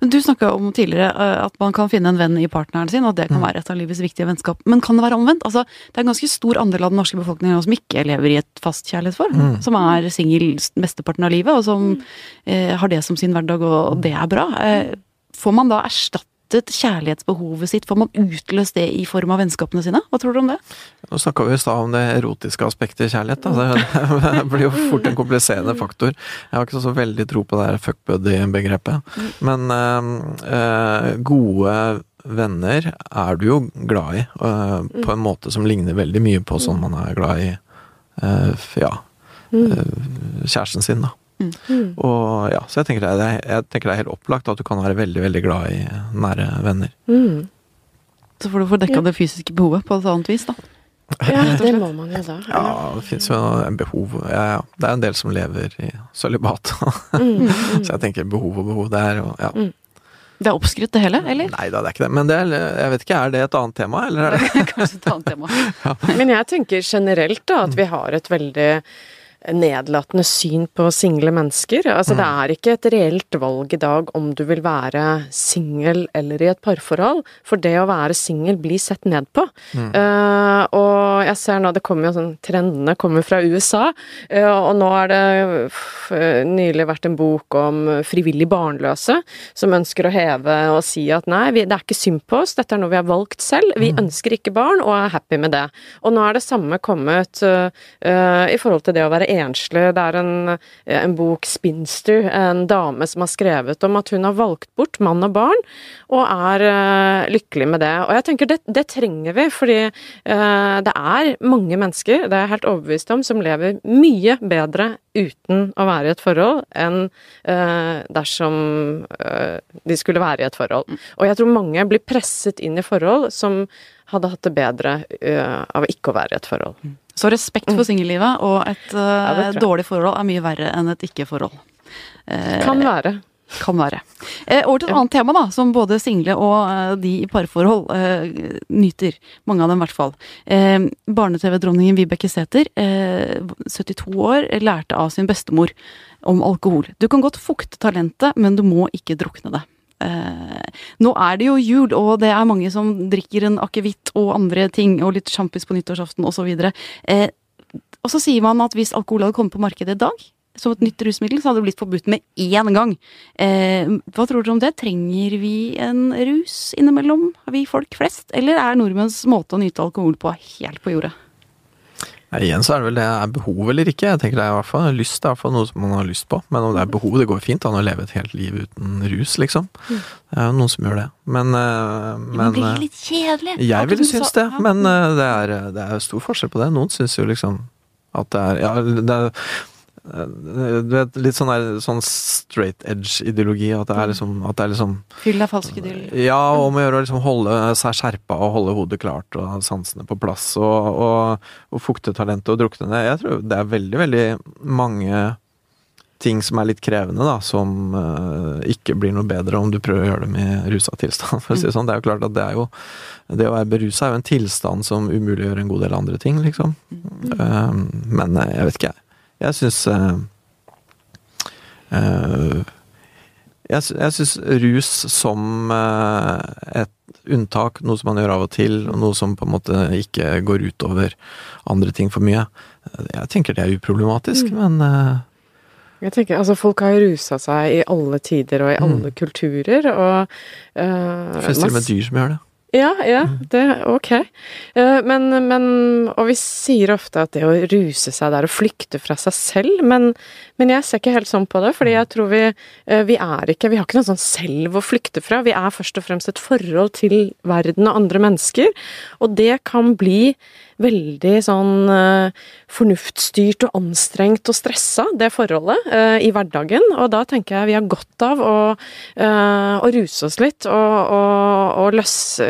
Men Du snakka om tidligere eh, at man kan finne en venn i partneren sin, og det kan være et av livets viktige vennskap. Men kan det være omvendt? Altså, det er en ganske stor andel av den norske befolkningen som ikke lever i et fast kjærlighetsforhold. Som er singel mesteparten av livet, og som eh, har det som sin hverdag, og det er bra. Eh, får man da erstattet kjærlighetsbehovet sitt? Får man utløst det i form av vennskapene sine? Hva tror du om det?
Nå snakka vi i stad om det erotiske aspektet i kjærlighet. Da. Det, blir jo fort en kompliserende faktor. Jeg har ikke så veldig tro på det her fuckbuddy-begrepet. Men øh, gode venner er du jo glad i, øh, på en måte som ligner veldig mye på sånn man er glad i øh, ja, eh, kjæresten sin, da. Og ja, Så jeg tenker, det er, jeg tenker det er helt opplagt at du kan være veldig, veldig glad i nære venner.
Mm.
Så får du få dekka det fysiske behovet på et annet vis, da.
Ja, det må man jo da.
Ja, det fins jo en behov ja, ja. Det er en del som lever i sølibat.
Mm,
Så jeg tenker behov og behov der, og ja.
Det er oppskrytt det hele, eller?
Nei da, det er ikke det. Men det er, jeg vet ikke, er det et annet tema, eller er det
Kanskje et annet tema.
Men jeg tenker generelt da at vi har et veldig nedlatende syn på single mennesker. Altså det er ikke et reelt valg i dag om du vil være singel eller i et parforhold, for det å være singel blir sett ned på. Eh, og jeg ser nå, det kommer jo sånn, trendene kommer fra USA, uh, og nå har det f nylig vært en bok om frivillig barnløse, som ønsker å heve og si at nei, vi, det er ikke synd på oss, dette er noe vi har valgt selv, vi ønsker ikke barn og er happy med det. Og nå er det samme kommet i forhold til det å være enslig. Det er en, eh, en bok, 'Spinster', en dame som har skrevet om at hun har valgt bort mann og barn, og er eh, lykkelig med det. Og jeg tenker det, det trenger vi, fordi eh, det er mange mennesker, det er jeg helt overbevist om, som lever mye bedre uten å være i et forhold, enn dersom de skulle være i et forhold. Og jeg tror mange blir presset inn i forhold som hadde hatt det bedre av ikke å være i et forhold.
Så respekt for singellivet og et
Mm. Ja,
eh, dårlig forhold er mye verre enn et ikke-forhold. Eh,
Kan være.
Kan være. Eh, over til et annet tema, da, som både single og de i parforhold uh, nyter. Mange av dem, i hvert fall. Eh, Barne-TV-dronningen Vibeke Sæther, eh, 72 år, lærte av sin bestemor om alkohol. Du kan godt fukte talentet, men du må ikke drukne det. Eh, nå er det jo jul, og det er mange som drikker en akevitt og andre ting, og litt sjampis på nyttårsaften osv. Eh, og så sier man at hvis alkohol hadde kommet på markedet i dag, som et nytt rusmiddel, så hadde det blitt forbudt med én gang. Eh, hva tror dere om det? Trenger vi en rus innimellom, vi folk flest? Eller er nordmenns måte å nyte alkohol på helt på jordet?
Ja, igjen så er det vel det er behov eller ikke. Jeg tenker det er i hvert fall lyst, det er i hvert fall noe som man har lyst på. Men om det er behov, det går fint an å leve et helt liv uten rus, liksom. Det er jo noen som gjør det. Men, eh, men
Man blir
eh,
litt kjedelig.
Jeg ville synes det, men eh, det er, det er stor forskjell på det. Noen syns jo liksom at det er Ja, det er du vet, litt sånn, der, sånn straight edge-ideologi. At det er liksom, at det er liksom
Fyll deg falsk idyll.
Ja, om å gjøre å liksom holde seg skjerpa og holde hodet klart og sansene på plass. Og, og, og fukte talentet og drukne det. Jeg tror det er veldig, veldig mange ting som er litt krevende, da, som uh, ikke blir noe bedre om du prøver å gjøre det med rusa tilstand. For å si det sånn. Det er jo klart at det er jo Det å være berusa er jo en tilstand som umuliggjør en god del andre ting, liksom. Eh, men eh, jeg vet ikke, jeg. Jeg syns jeg, sy- jeg syns rus som eh, et unntak, noe som man gjør av og til, og noe som på en måte ikke går utover andre ting for mye, eh, jeg tenker det er uproblematisk, men uh...
Jeg tenker, altså Folk har rusa seg i alle tider og i alle kulturer, og Uh,
det finnes til og med dyr som gjør det.
Ja, ja, det ok. Eh, Men, men Og vi sier ofte at det å ruse seg der og flykte fra seg selv, men, men jeg ser ikke helt sånn på det, fordi jeg tror vi eh, Vi er ikke Vi har ikke noe sånn selv å flykte fra. Vi er først og fremst et forhold til verden og andre mennesker, og det kan bli veldig sånn eh, fornuftsstyrt og anstrengt og stressa, det forholdet, eh, i hverdagen. Og da tenker jeg vi har godt av å, eh, å ruse oss litt og, og, og løsse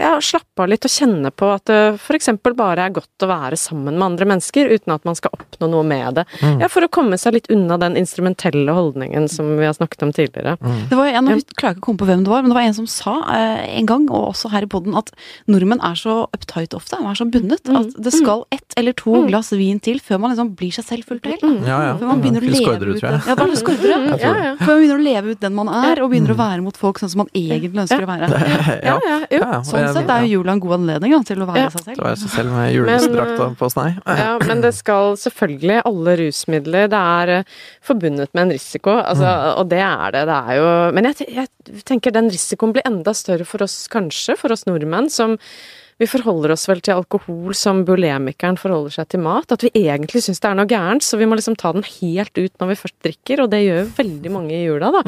Ja, slappe av litt og kjenne på at det f.eks. bare er godt å være sammen med andre mennesker uten at man skal oppnå noe med det. Ja, For å komme seg litt unna den instrumentelle holdningen som vi har snakket om tidligere.
Det var en, jeg klarer ikke å komme på hvem det var, men det var en som sa en gang, og også her i poden, at nordmenn er så uptight ofte, de er så bundet, at det skal ett eller to glass vin til før man liksom blir seg selv fullt og helt. da.
Ja, ja.
Før man begynner å leve ut den- Ja, bare ja.
Det.
ja.
Før man begynner å leve ut den man er, og begynner å være mot folk sånn som man egentlig ønsker å være.
Ja, ja, jo.
Sånn sett er jo jula en god anledning da, til å være
Ja.
seg
Det
selv.
var seg selv med
julenissedrakta
på snei.
Ja, men det skal selvfølgelig alle rusmidler Det er eh, forbundet med en risiko, altså, og det er det. Det er jo Men jeg, jeg tenker den risikoen blir enda større for oss, kanskje, for oss nordmenn, som vi forholder oss vel til alkohol som bulemikeren forholder seg til mat. At vi egentlig syns det er noe gærent, så vi må liksom ta den helt ut når vi først drikker, og det gjør veldig mange i jula, da.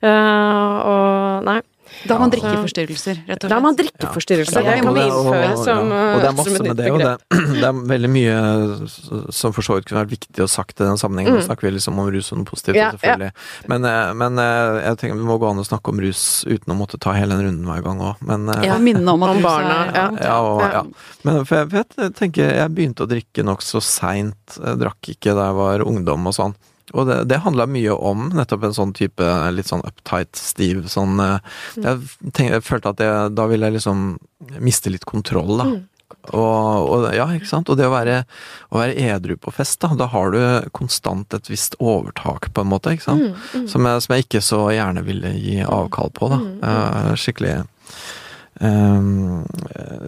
Eh, og nei.
Da har man
Ja.
drikkeforstyrrelser, rett og slett.
Da har man drikkeforstyrrelser.
Ja,
det kan
og
vi
det- og-
innføre
og-
som,
ja.
eh,
Og det er masse med det, og det, det er veldig mye som for så vidt kunne vært viktig å sagt i den sammenhengen. Nå snakker vi liksom om rus og noe positivt,
Mm. Ja,
selvfølgelig. Men, eh, men eh, jeg tenker vi må gå an å snakke om rus uten å måtte ta hele den runden hver gang òg. Men, eh,
Ja, minne om at
Om barna,
er
ja.
ja, og,
Ja.
ja. Men for jeg, for jeg tenker, jeg begynte å drikke nokså seint. Drakk ikke da jeg var ungdom og sånn. Og det, det handla mye om nettopp en sånn type litt sånn uptight, stiv sånn eh, jeg, tenkte, jeg følte at jeg, da ville jeg liksom miste litt kontroll, da.
Mm.
Og, og ja, ikke sant. Og det å være, å være edru på fest, da, da har du konstant et visst overtak, på en måte, ikke sant.
Mm,
Som, jeg, som jeg ikke så gjerne ville gi avkall på, da.
Mm,
Eh, skikkelig ehm,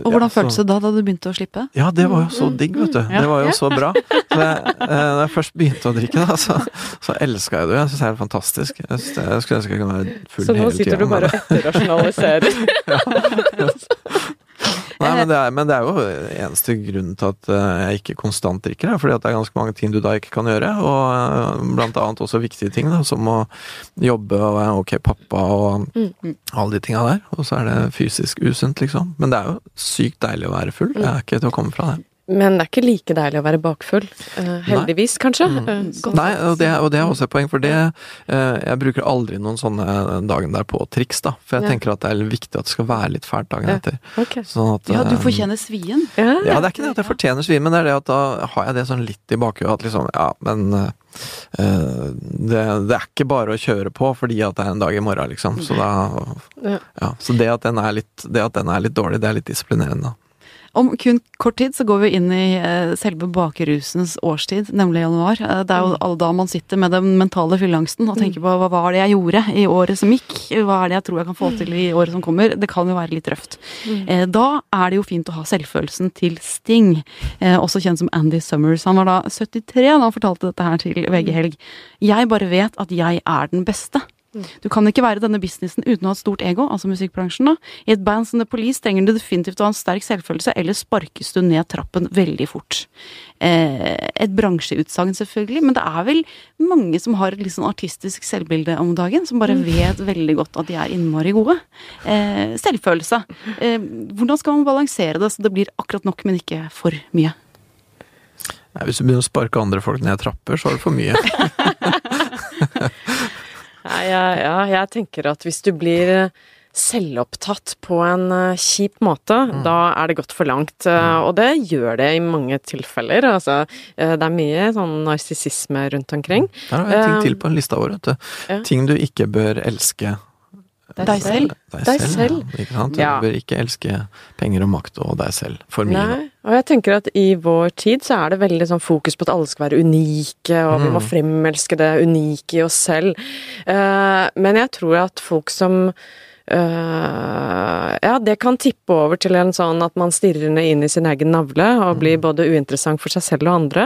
Og hvordan føltes det da, da du begynte å slippe?
ja, det var jo så digg, vet du.
Ja.
Det var jo så bra. Så jeg, eh, da jeg først begynte å drikke, da, så, så elska jeg det. Jeg syns det er fantastisk. Jeg, synes jeg skulle ønske jeg kunne være full
Så nå sitter
tida.
du bare og etterrasjonaliserer.
Nei, men det, er, men det er jo eneste grunnen til at eh, jeg ikke konstant drikker, er fordi at det er ganske mange ting du da ikke kan gjøre. Og eh, blant annet også viktige ting, da, som å jobbe og være ok pappa og
Mm.
alle de tinga der. Og så er det fysisk usunt, liksom. Men det er jo sykt deilig å være full. Det er ikke til å komme fra det.
Men det er ikke like deilig å være bakfull. Uh, heldigvis, kanskje.
Mm. Uh, Nei, og det, og det, er også et poeng, for det uh, Jeg bruker aldri noen sånne dagen der på triks, da. For jeg ja. tenker at det er viktig at det skal være litt fælt dagen etter.
Okay.
Sånn at, ja, du fortjener svien?
Ja. ja, det er ikke det at jeg fortjener svien, men det er det at da har jeg det sånn litt i bakhuet at liksom Ja, men det, det, er ikke bare å kjøre på fordi at det er en dag i morgen, liksom. Så, da, ja. så det, at den er litt, det at den er litt dårlig, det er litt disiplinerende.
Om kun kort tid så går vi inn i eh, selve bakerusens årstid, nemlig januar. Eh, det er jo mm. da man sitter med den mentale fylleangsten og tenker mm. på hva var det jeg gjorde i året som gikk? Hva er det jeg tror jeg kan få til i året som kommer? Det kan jo være litt røft. Mm. Eh, da er det jo fint å ha selvfølelsen til Sting, også kjent som Andy Summers. Han var da 73 da han fortalte dette her til VG Helg. Jeg bare vet at jeg er den beste. Du kan ikke være denne businessen uten å ha et stort ego, altså musikkbransjen. da. I et band som The Police trenger du definitivt å ha en sterk selvfølelse, eller sparkes du ned trappen veldig fort. Eh, et bransjeutsagn, selvfølgelig, men det er vel mange som har et litt sånn artistisk selvbilde om dagen, som bare mm. vet veldig godt at de er innmari gode. Eh, selvfølelse. Eh, hvordan skal man balansere det så det blir akkurat nok, men ikke for mye?
Nei, hvis du begynner å sparke andre folk ned trapper, så er det for mye.
Ja, ja, jeg tenker at hvis du blir eh, selvopptatt på en uh, kjip måte, mm. da er det gått for langt. Mm. og det gjør det i mange tilfeller. Altså, det er mye sånn narsissisme rundt omkring.
Her har vi en ting til på en lista vår, vet du. Ja. Ting du ikke bør elske
deg selv.
Deg, deg selv, selv. Ja, ikke sant? Ja. Du bør ikke elske penger og makt og deg selv for mye. Nei,
og jeg tenker at i vår tid så er det veldig sånn fokus på at alle skal være unike, og mm. vi må mm. fremelske det unike i oss selv. Uh, men jeg tror at folk som Uh, ja, det kan tippe over til en sånn at man stirrer ned inn i sin egen navle og blir mm. både uinteressant for seg selv og andre.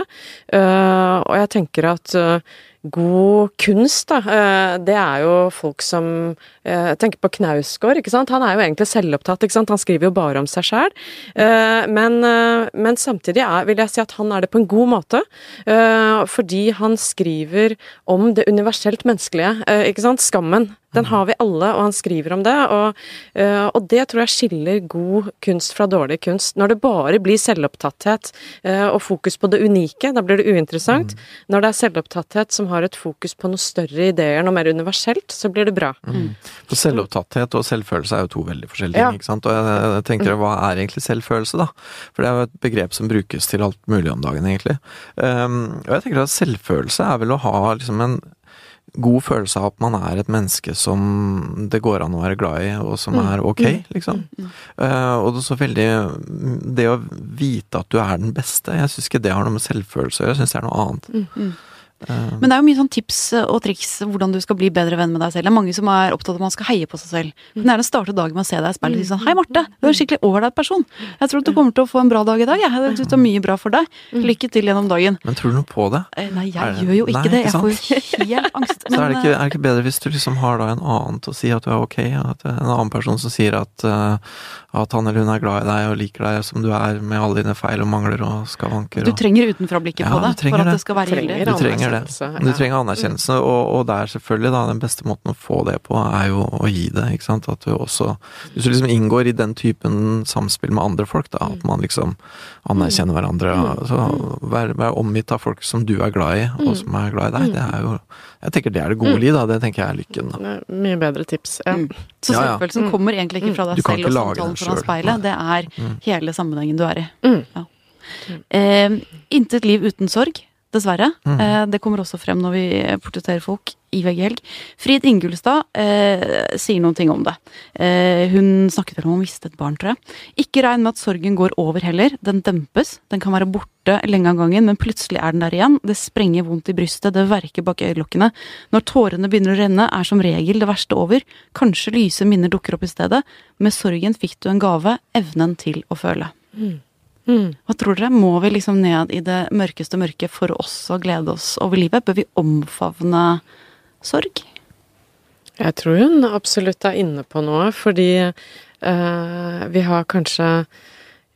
Uh, og jeg tenker at god kunst, da, det er jo folk som eh, tenker på Knausgård, ikke sant. Han er jo egentlig selvopptatt, ikke sant. Han skriver jo bare om seg sjæl. Eh, men, eh, men, samtidig er, vil jeg si at han er det på en god måte. Fordi han skriver om det universelt menneskelige, ikke sant. Skammen. Den har vi alle, og han skriver om det. Og, og, det tror jeg skiller god kunst fra dårlig kunst. Når det bare blir selvopptatthet og fokus på det unike, da blir det uinteressant. Mm. Når det er selvopptatthet som har et fokus på noe større ideer, noe mer universelt, så blir det bra. Mm.
For selvopptatthet og selvfølelse er jo to veldig forskjellige ting. ikke sant? Og jeg, jeg tenker, hva er egentlig selvfølelse, da? For det er jo et begrep som brukes til alt mulig om dagen, egentlig. Um, og jeg tenker at selvfølelse er vel å ha liksom en god følelse av at man er et menneske som det går an å være glad i, og som mm. er ok, mm. liksom. Uh, og det er så veldig Det å vite at du er den beste, jeg syns ikke det har noe med selvfølelse å gjøre, jeg syns det er noe annet.
Eh, Men det er jo mye sånn tips og triks hvordan du skal bli bedre venn med deg selv. Det er mange som er opptatt av at man skal heie på seg selv. Du kan gjerne starte dagen med å se deg i speilet og si sånn Hei, Marte! Du er en skikkelig ålreit person. Jeg tror at du kommer til å få en bra dag i dag. Jeg tror det er mye bra for deg. Lykke til gjennom dagen.
Men tror du noe på det?
Eh, nei, jeg gjør jo ikke Nei, det. Jeg får jo helt angst.
Men, Så er det, ikke, er det, ikke, bedre hvis du liksom har da en annen til å si at du er ok, at en annen person som sier at, uh, at han eller hun er glad i deg og liker deg som du er med alle dine feil og mangler og skavanker.
Du trenger utenfrablikket ja, på det for at det skal være gyldig.
Du trenger det. Du trenger anerkjennelse, og, og er selvfølgelig, da, den beste måten å få det på, er jo å gi det, ikke sant. At du også Hvis du liksom inngår i den typen samspill med andre folk, da, at man liksom anerkjenner hverandre, så vær, vær omgitt av folk som du er glad i, og som er glad i deg, det er jo Jeg tenker det er det gode liv, da. Det tenker jeg er lykken, da.
Mye bedre tips. Ja.
Så selvfølelsen kommer egentlig ikke fra deg selv og samtalen foran speilet, det er mm. hele sammenhengen du er i. Mm. Ja. Eh, intet liv uten sorg, dessverre. Mm. Eh, det kommer også frem når vi portretterer folk i VG Helg. Frid Ingulstad eh, sier noen ting om det. Eh, hun snakket vel om å miste et barn, tror jeg. Ikke regn med at sorgen går over heller. Den dempes. Den kan være borte lenge av gangen, men plutselig er den der igjen. Det sprenger vondt i brystet, det verker bak øyelokkene. Når tårene begynner å renne, er som regel det verste over. Kanskje lyse minner dukker opp i stedet. Med sorgen fikk du en gave, evnen til å føle. Mm. Mm. Hva tror dere? Må vi liksom ned i det mørkeste mørket for oss å glede oss over livet? Bør vi omfavne sorg?
Jeg tror hun absolutt er inne på noe, fordi eh, vi har kanskje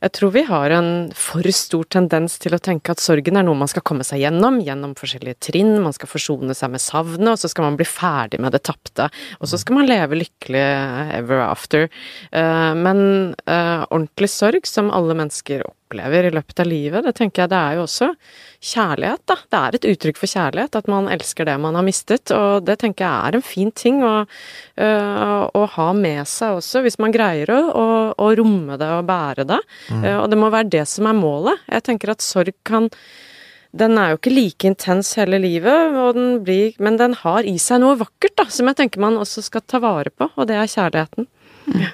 jeg tror vi har en for stor tendens til å tenke at sorgen er noe man skal komme seg gjennom, gjennom forskjellige trinn, man skal forsone seg med savnet, og så skal man bli ferdig med det tapte. Og så skal man leve lykkelig ever after. Uh, men uh, ordentlig sorg, som alle mennesker opplever, opplever i løpet av livet. Det tenker jeg det er jo også kjærlighet, da. Det er et uttrykk for kjærlighet, at man elsker det man har mistet, og det tenker jeg er en fin ting å, øh, å ha med seg også, hvis man greier å, å, å romme det og bære det.
Mm.
Uh, og det må være det som er målet. Jeg tenker at sorg kan den er jo ikke like intens hele livet, den blir, men den har i seg noe vakkert, da, som jeg tenker man også skal ta vare på, og det er kjærligheten. Mm.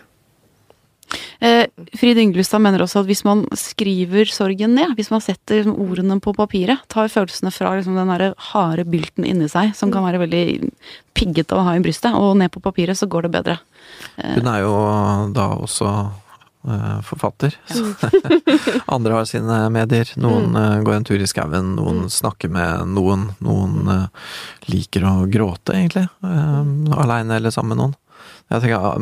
Eh, Frid Ynglestad mener også at hvis man skriver sorgen ned, hvis man setter liksom ordene på papiret, tar følelsene fra liksom den der harde bylten inni seg, som kan være veldig piggete å ha i brystet, og ned på papiret, så går det bedre.
Eh. Hun er jo da også uh, forfatter. Andre har sine medier. Noen uh, går en tur i skauen, noen mm. snakker med noen. Noen uh, liker å gråte, egentlig. Aleine eller sammen med noen. Jeg tenker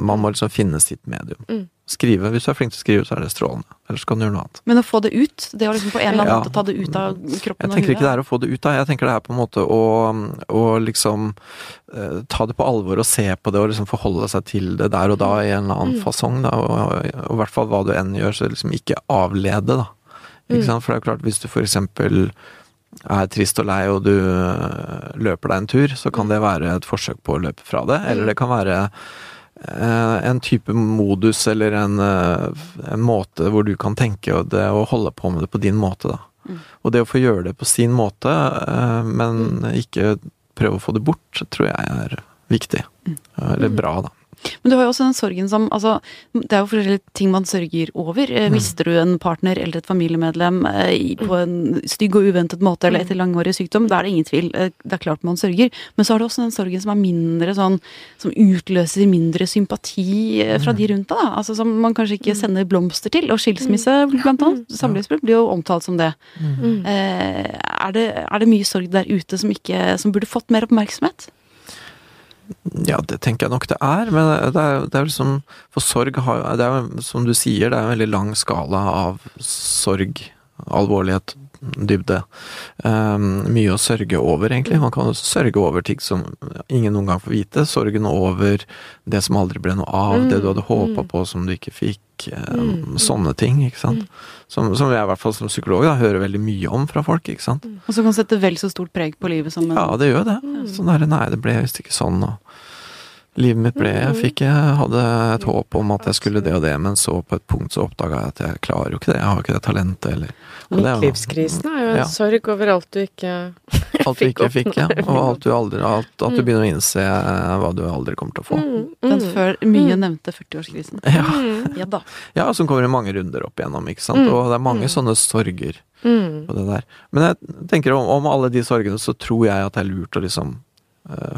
Man må liksom finne sitt medium. Mm. Skrive. Hvis du er flink til å skrive, så er det strålende. Ellers kan du gjøre noe annet.
Men å få det ut? Det å liksom på en eller annen ja. måte ta det ut av kroppen
og huet? Jeg tenker ikke det er å få det ut av, jeg tenker det er på en måte å, å liksom uh, ta det på alvor og se på det og liksom forholde seg til det der og da i en eller annen mm. fasong. Da, og, i hvert fall hva du enn gjør, så liksom ikke avlede, da. Ikke mm. sant? For det er jo klart, hvis du for eksempel er trist og lei og du øh, løper deg en tur, så kan det være et forsøk på å løpe fra det. Eller det kan være øh, en type modus eller en, øh, en måte hvor du kan tenke det og holde på med det på din måte, da. Mm. Og det å få gjøre det på sin måte, men ikke prøve å få det bort, tror jeg er viktig. Mm. Eller bra, da.
Men du har jo også den sorgen som altså, Det er jo forskjellige ting man sørger over. Eh, mm. Mister du en partner eller et familiemedlem eh, på en stygg og uventet måte, eller etter langvarig sykdom, da er det ingen tvil. Eh, det er klart man sørger. Men så har du også den sorgen som er mindre sånn Som utløser mindre sympati fra de rundt deg. Altså som man kanskje ikke mm. sender blomster til. Og skilsmisse, blant annet. Mm. Samlivsbrudd blir jo omtalt som det. Mm. Er det. Er det mye sorg der ute som, ikke, som burde fått mer oppmerksomhet?
Ja, det tenker jeg nok det er. Men det er, det er liksom For sorg har Det er som du sier, det er en veldig lang skala av sorg, alvorlighet, dybde. Um, mye å sørge over, egentlig. Man kan sørge over ting som ingen noen gang får vite. Sorgen over det som aldri ble noe av, mm. det du hadde håpa mm. på som du ikke fikk. Um, sånne ting, ikke sant. Mm. Som, som, jeg i hvert fall som psykolog da, hører veldig mye om fra folk, ikke sant.
Og som kan sette vel så stort preg på livet som en
Ja, det gjør det. Sånn der, nei, det ble visst ikke sånn, og Livet mitt ble Jeg fikk jeg hadde et håp om at jeg skulle det og det, men så på et punkt så oppdaga jeg at jeg klarer jo ikke det. Jeg har ikke det talentet, eller
Midtlivskrisen er jo en ja. sorg over alt du ikke
Alt du ikke fikk, ja. Og alt du aldri alt, At du mm. begynner å innse eh, hva du aldri kommer til å få. Mm,
mm. Den før mye mm. nevnte 40-årskrisen.
Ja. ja da. Ja, som kommer i mange runder opp igjennom, ikke sant. Og det er mange sånne sorger på det der. Men jeg tenker om, om alle de sorgene, så tror jeg at det er lurt å liksom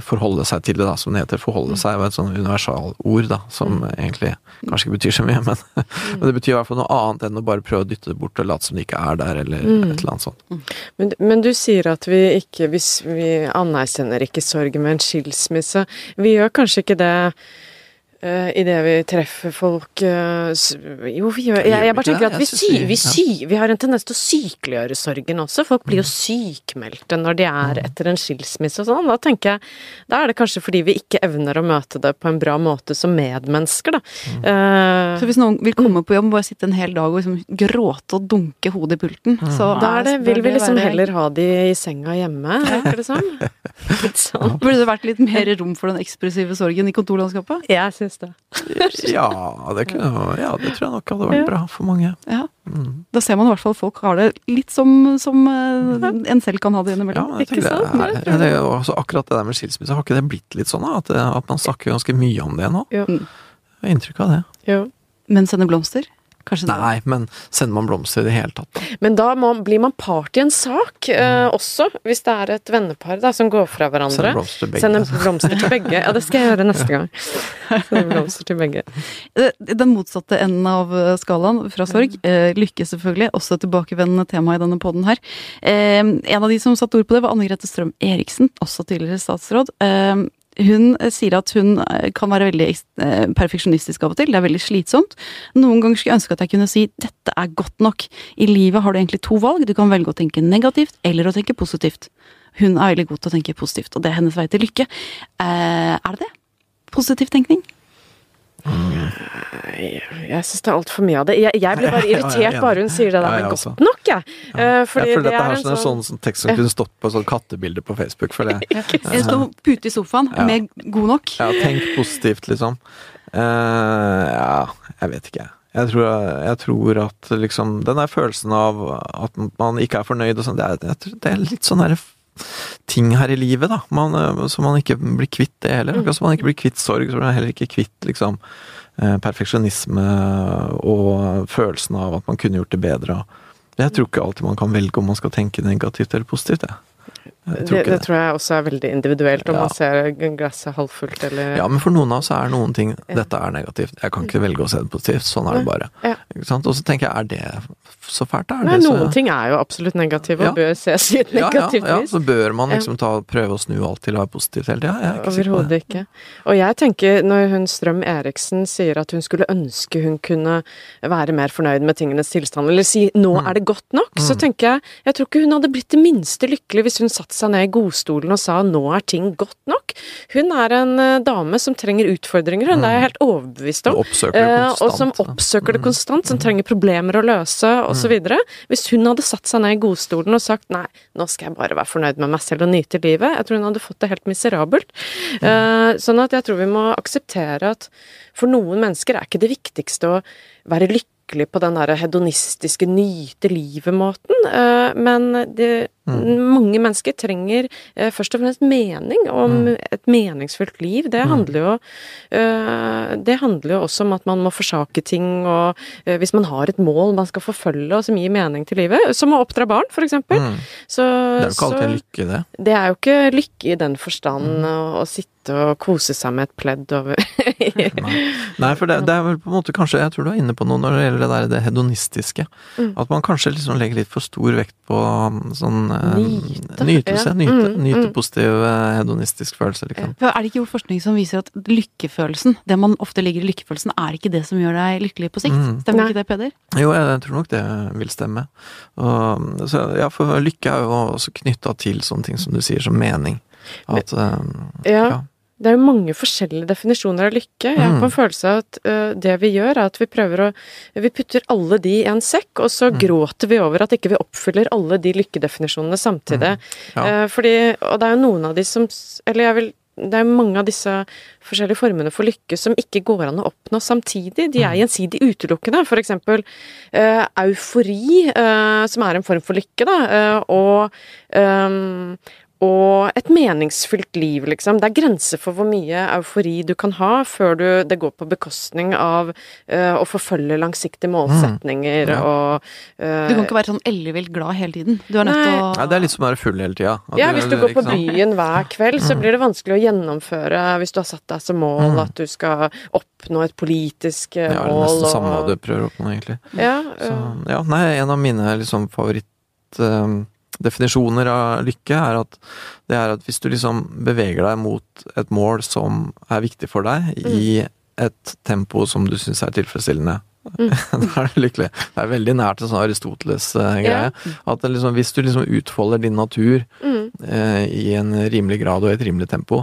forholde seg til det, da, som det heter. Forholde seg er et sånn universalord, da, som mm. egentlig kanskje ikke betyr så mye, men, mm. men, det betyr i hvert fall noe annet enn å bare prøve å dytte det bort og late som det ikke er der, eller mm. et eller annet sånt. Mm.
Men, men, du sier at vi ikke Hvis vi anerkjenner ikke sorgen med en skilsmisse, vi gjør kanskje ikke det Uh, eh, Idet vi treffer folk uh, Jo, vi gjør jeg, jeg bare tenker at vi, sy, vi, sy, vi har en tendens til å sykeliggjøre sorgen også. Folk blir jo mm. sykmeldte når de er mm. etter en skilsmisse og sånn. Da tenker jeg Da er det kanskje fordi vi ikke evner å møte det på en bra måte som medmennesker, da. Uh,
så hvis noen vil komme på jobb og bare sitte en hel dag og liksom gråte og dunke hodet i pulten, så
Da er det, vil vi liksom heller ha de i senga hjemme, virker det som.
Litt sånn. Burde det vært litt mer rom for den ekspressive sorgen i kontorlandskapet?
Jeg syns det.
ja, det kunne, ja, det tror jeg nok hadde vært ja. bra for mange.
Ja. Mm. Da ser man i hvert fall folk har det litt som, som uh, en selv kan ha det innimellom.
Ja, ikke sant? Det er, det er, også akkurat det der med skilsmisse, har ikke det blitt litt sånn at, at man snakker ganske mye om det nå? Jo. Jeg har inntrykk av det.
Jo. Men sende blomster?
Kanskje Nei, det. men sender man blomster i det hele tatt, da?
Men da må, blir man part i en sak eh, mm. uh, også, hvis det er et vennepar da, som går fra hverandre.
Sender blomster til begge.
Sender blomster til begge. Ja, det skal jeg gjøre neste gang. Sender blomster til begge.
Den motsatte enden av eh, skalaen fra sorg, uh, lykke selvfølgelig, også tilbakevendende tema i denne poden her. Uh, en av de som satte ord på det, var Anne Grete Strøm Eriksen, også tidligere statsråd. Hun eh, sier at hun eh, kan være veldig eh, perfeksjonistisk av og til. Det er veldig slitsomt. Noen ganger skulle jeg ønske at jeg kunne si dette er godt nok. I livet har du egentlig to valg. Du kan velge å tenke negativt eller å tenke positivt. Hun er veldig god til å tenke positivt, og det er hennes vei til lykke. er det det? Positiv tenkning?
Jeg, jeg syns det er altfor mye av det. Jeg, jeg blir bare irritert
ja.
bare hun sier det der
jeg
godt
også.
nok, jeg. Ja, Fordi
jeg føler
det
dette
er en
sånn,
sånn
sånn tekst som kunne stått på et sånn kattebilde på Facebook, føler jeg.
En sånn pute i sofaen
Ja.
med god nok.
Ja, tenk positivt, liksom. Uh, ja, jeg vet ikke, jeg. Jeg tror, jeg tror at liksom Den der følelsen av at man ikke er fornøyd og sånn, det, er- det er litt sånn derre ting her i livet, da. Man, eh, så man ikke blir kvitt det heller. Akkurat som man ikke blir kvitt sorg, så blir man heller ikke kvitt liksom eh, perfeksjonisme og følelsen av at man kunne gjort det bedre. Jeg tror ikke alltid man kan velge om man skal tenke negativt eller positivt, jeg.
Det, det tror jeg også er veldig individuelt, om
Ja.
man ser glasset halvfullt eller
Ja, men for noen av oss er noen ting Dette er negativt. Jeg kan ikke velge å se det positivt. Sånn er det bare.
Ja.
Og så tenker jeg, er det så fælt? Er
Nei,
det så
noen ting er jo absolutt negative og
Ja.
bør ses i et negativt
ja, så bør man liksom ta, prøve å snu alt til å være positivt hele tida. Er
Overhodet ikke. Og jeg tenker, når hun Strøm Eriksen sier at hun skulle ønske hun kunne være mer fornøyd med tingenes tilstand, eller si 'nå
Mm.
er det godt nok', så tenker jeg jeg tror ikke hun hadde blitt det minste lykkelig hvis hun satte seg ned i godstolen og sa 'nå er ting godt nok'. Hun er en eh, dame som trenger utfordringer, hun mm. er jeg helt overbevist om.
Og
Eh, og som.
Mm.
oppsøker det konstant, som trenger problemer å løse osv. Hvis hun hadde satt seg ned i godstolen og sagt nei, nå skal jeg bare være fornøyd med meg selv og nyte livet, jeg tror hun hadde fått det helt miserabelt.
Mm.
Eh, sånn at jeg tror vi må akseptere at for noen mennesker er ikke det viktigste å være lykkelig på den der hedonistiske nyte livet-måten, men det,
Mm.
mange mennesker trenger eh, først og fremst mening om
Mm.
et meningsfullt liv. Det handler jo eh, Det handler jo også om at man må forsake ting, og eh, hvis man har et mål man skal forfølge og som gir mening til livet, som å oppdra barn, for eksempel.
Mm.
Så,
Det er jo ikke alltid en lykke, det.
det er jo ikke lykke i den forstand
Mm.
å, å sitte og kose seg med et pledd over
Nei, Nei for det, det er vel på en måte kanskje Jeg tror du er inne på noe når det gjelder det der det hedonistiske.
Mm.
At man kanskje liksom legger litt for stor vekt på sånn
Nyte,
nytelse.
ja.
Nyte,
Mm,
nyte
mm.
positiv eh, hedonistisk følelse, liksom.
Er det ikke jo forskning som viser at lykkefølelsen, det man ofte ligger i lykkefølelsen, er ikke det som gjør deg lykkelig på sikt?
Mm.
Stemmer
Nei.
ikke det, Peder?
Jo, jeg tror nok det vil stemme. Og, så, ja, for lykke er jo også knytta til sånne ting som du sier, som mening. At um,
Ja.
ja.
Det er jo mange forskjellige definisjoner av lykke. Jeg har
Mm.
på en følelse av at uh, det vi gjør, er at vi prøver å Vi putter alle de i en sekk, og
Mm.
så gråter vi over at ikke vi oppfyller alle de lykkedefinisjonene samtidig.
Ja.
Uh, fordi Og det er jo noen av de som Eller jeg vil det er mange av disse forskjellige formene for lykke som ikke går an å oppnå samtidig. De
Mm.
er gjensidig utelukkende. For eksempel uh, eufori, uh, som er en form for lykke, da, uh, og ehm, og et meningsfylt liv, liksom. Det er grenser for hvor mye eufori du kan ha før du, det går på bekostning av uh, å forfølge langsiktige målsetninger
Mm. Ja.
og uh,
Du kan ikke være sånn ellevilt glad hele tiden. Du er nødt til å
Nei, det er litt som å være full hele tida.
Ja, hvis du går på byen hver kveld, så
Mm.
blir det vanskelig å gjennomføre hvis du har satt deg som mål
Mm.
at du skal oppnå et politisk mål.
Ja, det er nesten samme hva du prøver å oppnå, egentlig.
Ja,
Så,
øh,
ja, nei, en av mine liksom favorittdefinisjoner av lykke er at det er at hvis du liksom beveger deg mot et mål som er viktig for deg, i et tempo som du syns er tilfredsstillende, da er du lykkelig. Det er veldig nært en sånn Aristoteles-greie. At det liksom, hvis du liksom utfolder din natur
mm.
eh, i en rimelig grad og i et rimelig tempo,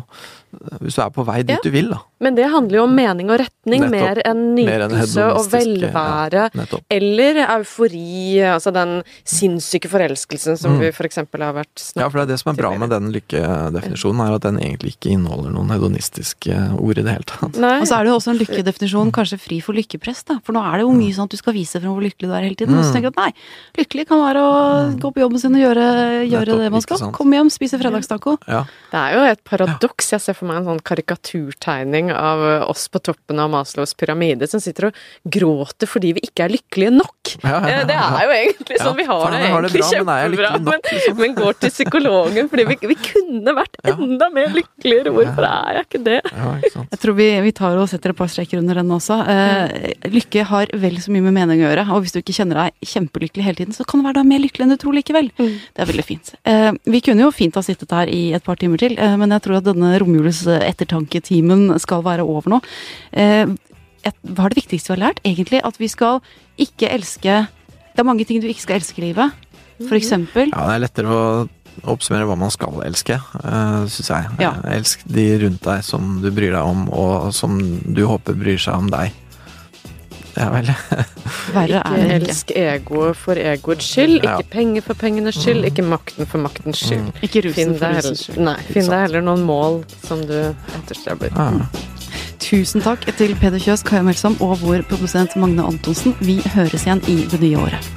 hvis du er på vei dit
Ja.
du vil, da.
Men det handler jo om mening og retning,
Nettopp.
mer enn
Mer enn
og velvære.
Ja.
Eller eufori, altså den sinnssyke forelskelsen som
Mm.
vi for eksempel har vært
Ja, for det er det som er bra med den lykkedefinisjonen, er at den egentlig ikke inneholder noen hedonistiske ord i det hele tatt.
Nei.
Og så er det jo også en lykkedefinisjon kanskje fri for lykkepress, da. For nå er det jo mye sånn at du skal vise frem hvor lykkelig du er hele tiden. Og så
Mm.
tenker jeg at nei, lykkelig kan være å gå på jobben sin og gjøre, gjøre
Nettopp,
det man skal. Komme hjem, spise fredagstaco.
Ja,
Det er jo et paradoks. Jeg ser for meg en sånn karikaturtegning av eh, oss på toppen av Maslows pyramide som sitter og gråter fordi vi ikke er lykkelige nok.
Ja, ja, ja,
Eh, Det er jo egentlig sånn. Vi har det
vi har det
egentlig
bra, men er jeg
kjempebra,
nok,
men,
liksom?
men går til psykologen fordi vi, vi kunne vært enda mer lykkeligere. Hvorfor er jeg ikke det?
ikke.
Jeg tror vi, vi tar og setter et par streker under den også. Eh, lykke har vel så mye med mening å gjøre, og hvis du ikke kjenner deg kjempelykkelig hele tiden, så kan du være da mer lykkelig enn du tror likevel.
Mm.
Det er veldig fint. Eh, vi kunne jo fint ha sittet her i et par timer til, eh, men jeg tror at denne romjulets eh, ettertanketimen skal være over nå. Eh, hva er det viktigste vi har lært? Egentlig at vi skal ikke elske Det er mange ting du ikke skal elske i livet. For eksempel
Ja, det er lettere å oppsummere hva man skal elske, uh, syns jeg.
Ja.
Eh, Elsk de rundt deg som du bryr deg om, og som du håper bryr seg om deg. Det er vel
Verre
Ikke
er det ikke.
elsk egoet for egoets skyld,
Ja.
ikke penger for pengenes skyld, ikke makten for maktens skyld.
Ikke
Finn
rusen for rusens skyld.
nei, finn deg heller noen mål som du etterstreber.
ja.
Tusen takk til Peder Kjøs, Kaja Melsom og vår produsent Magne Antonsen. Vi høres igjen i det nye året.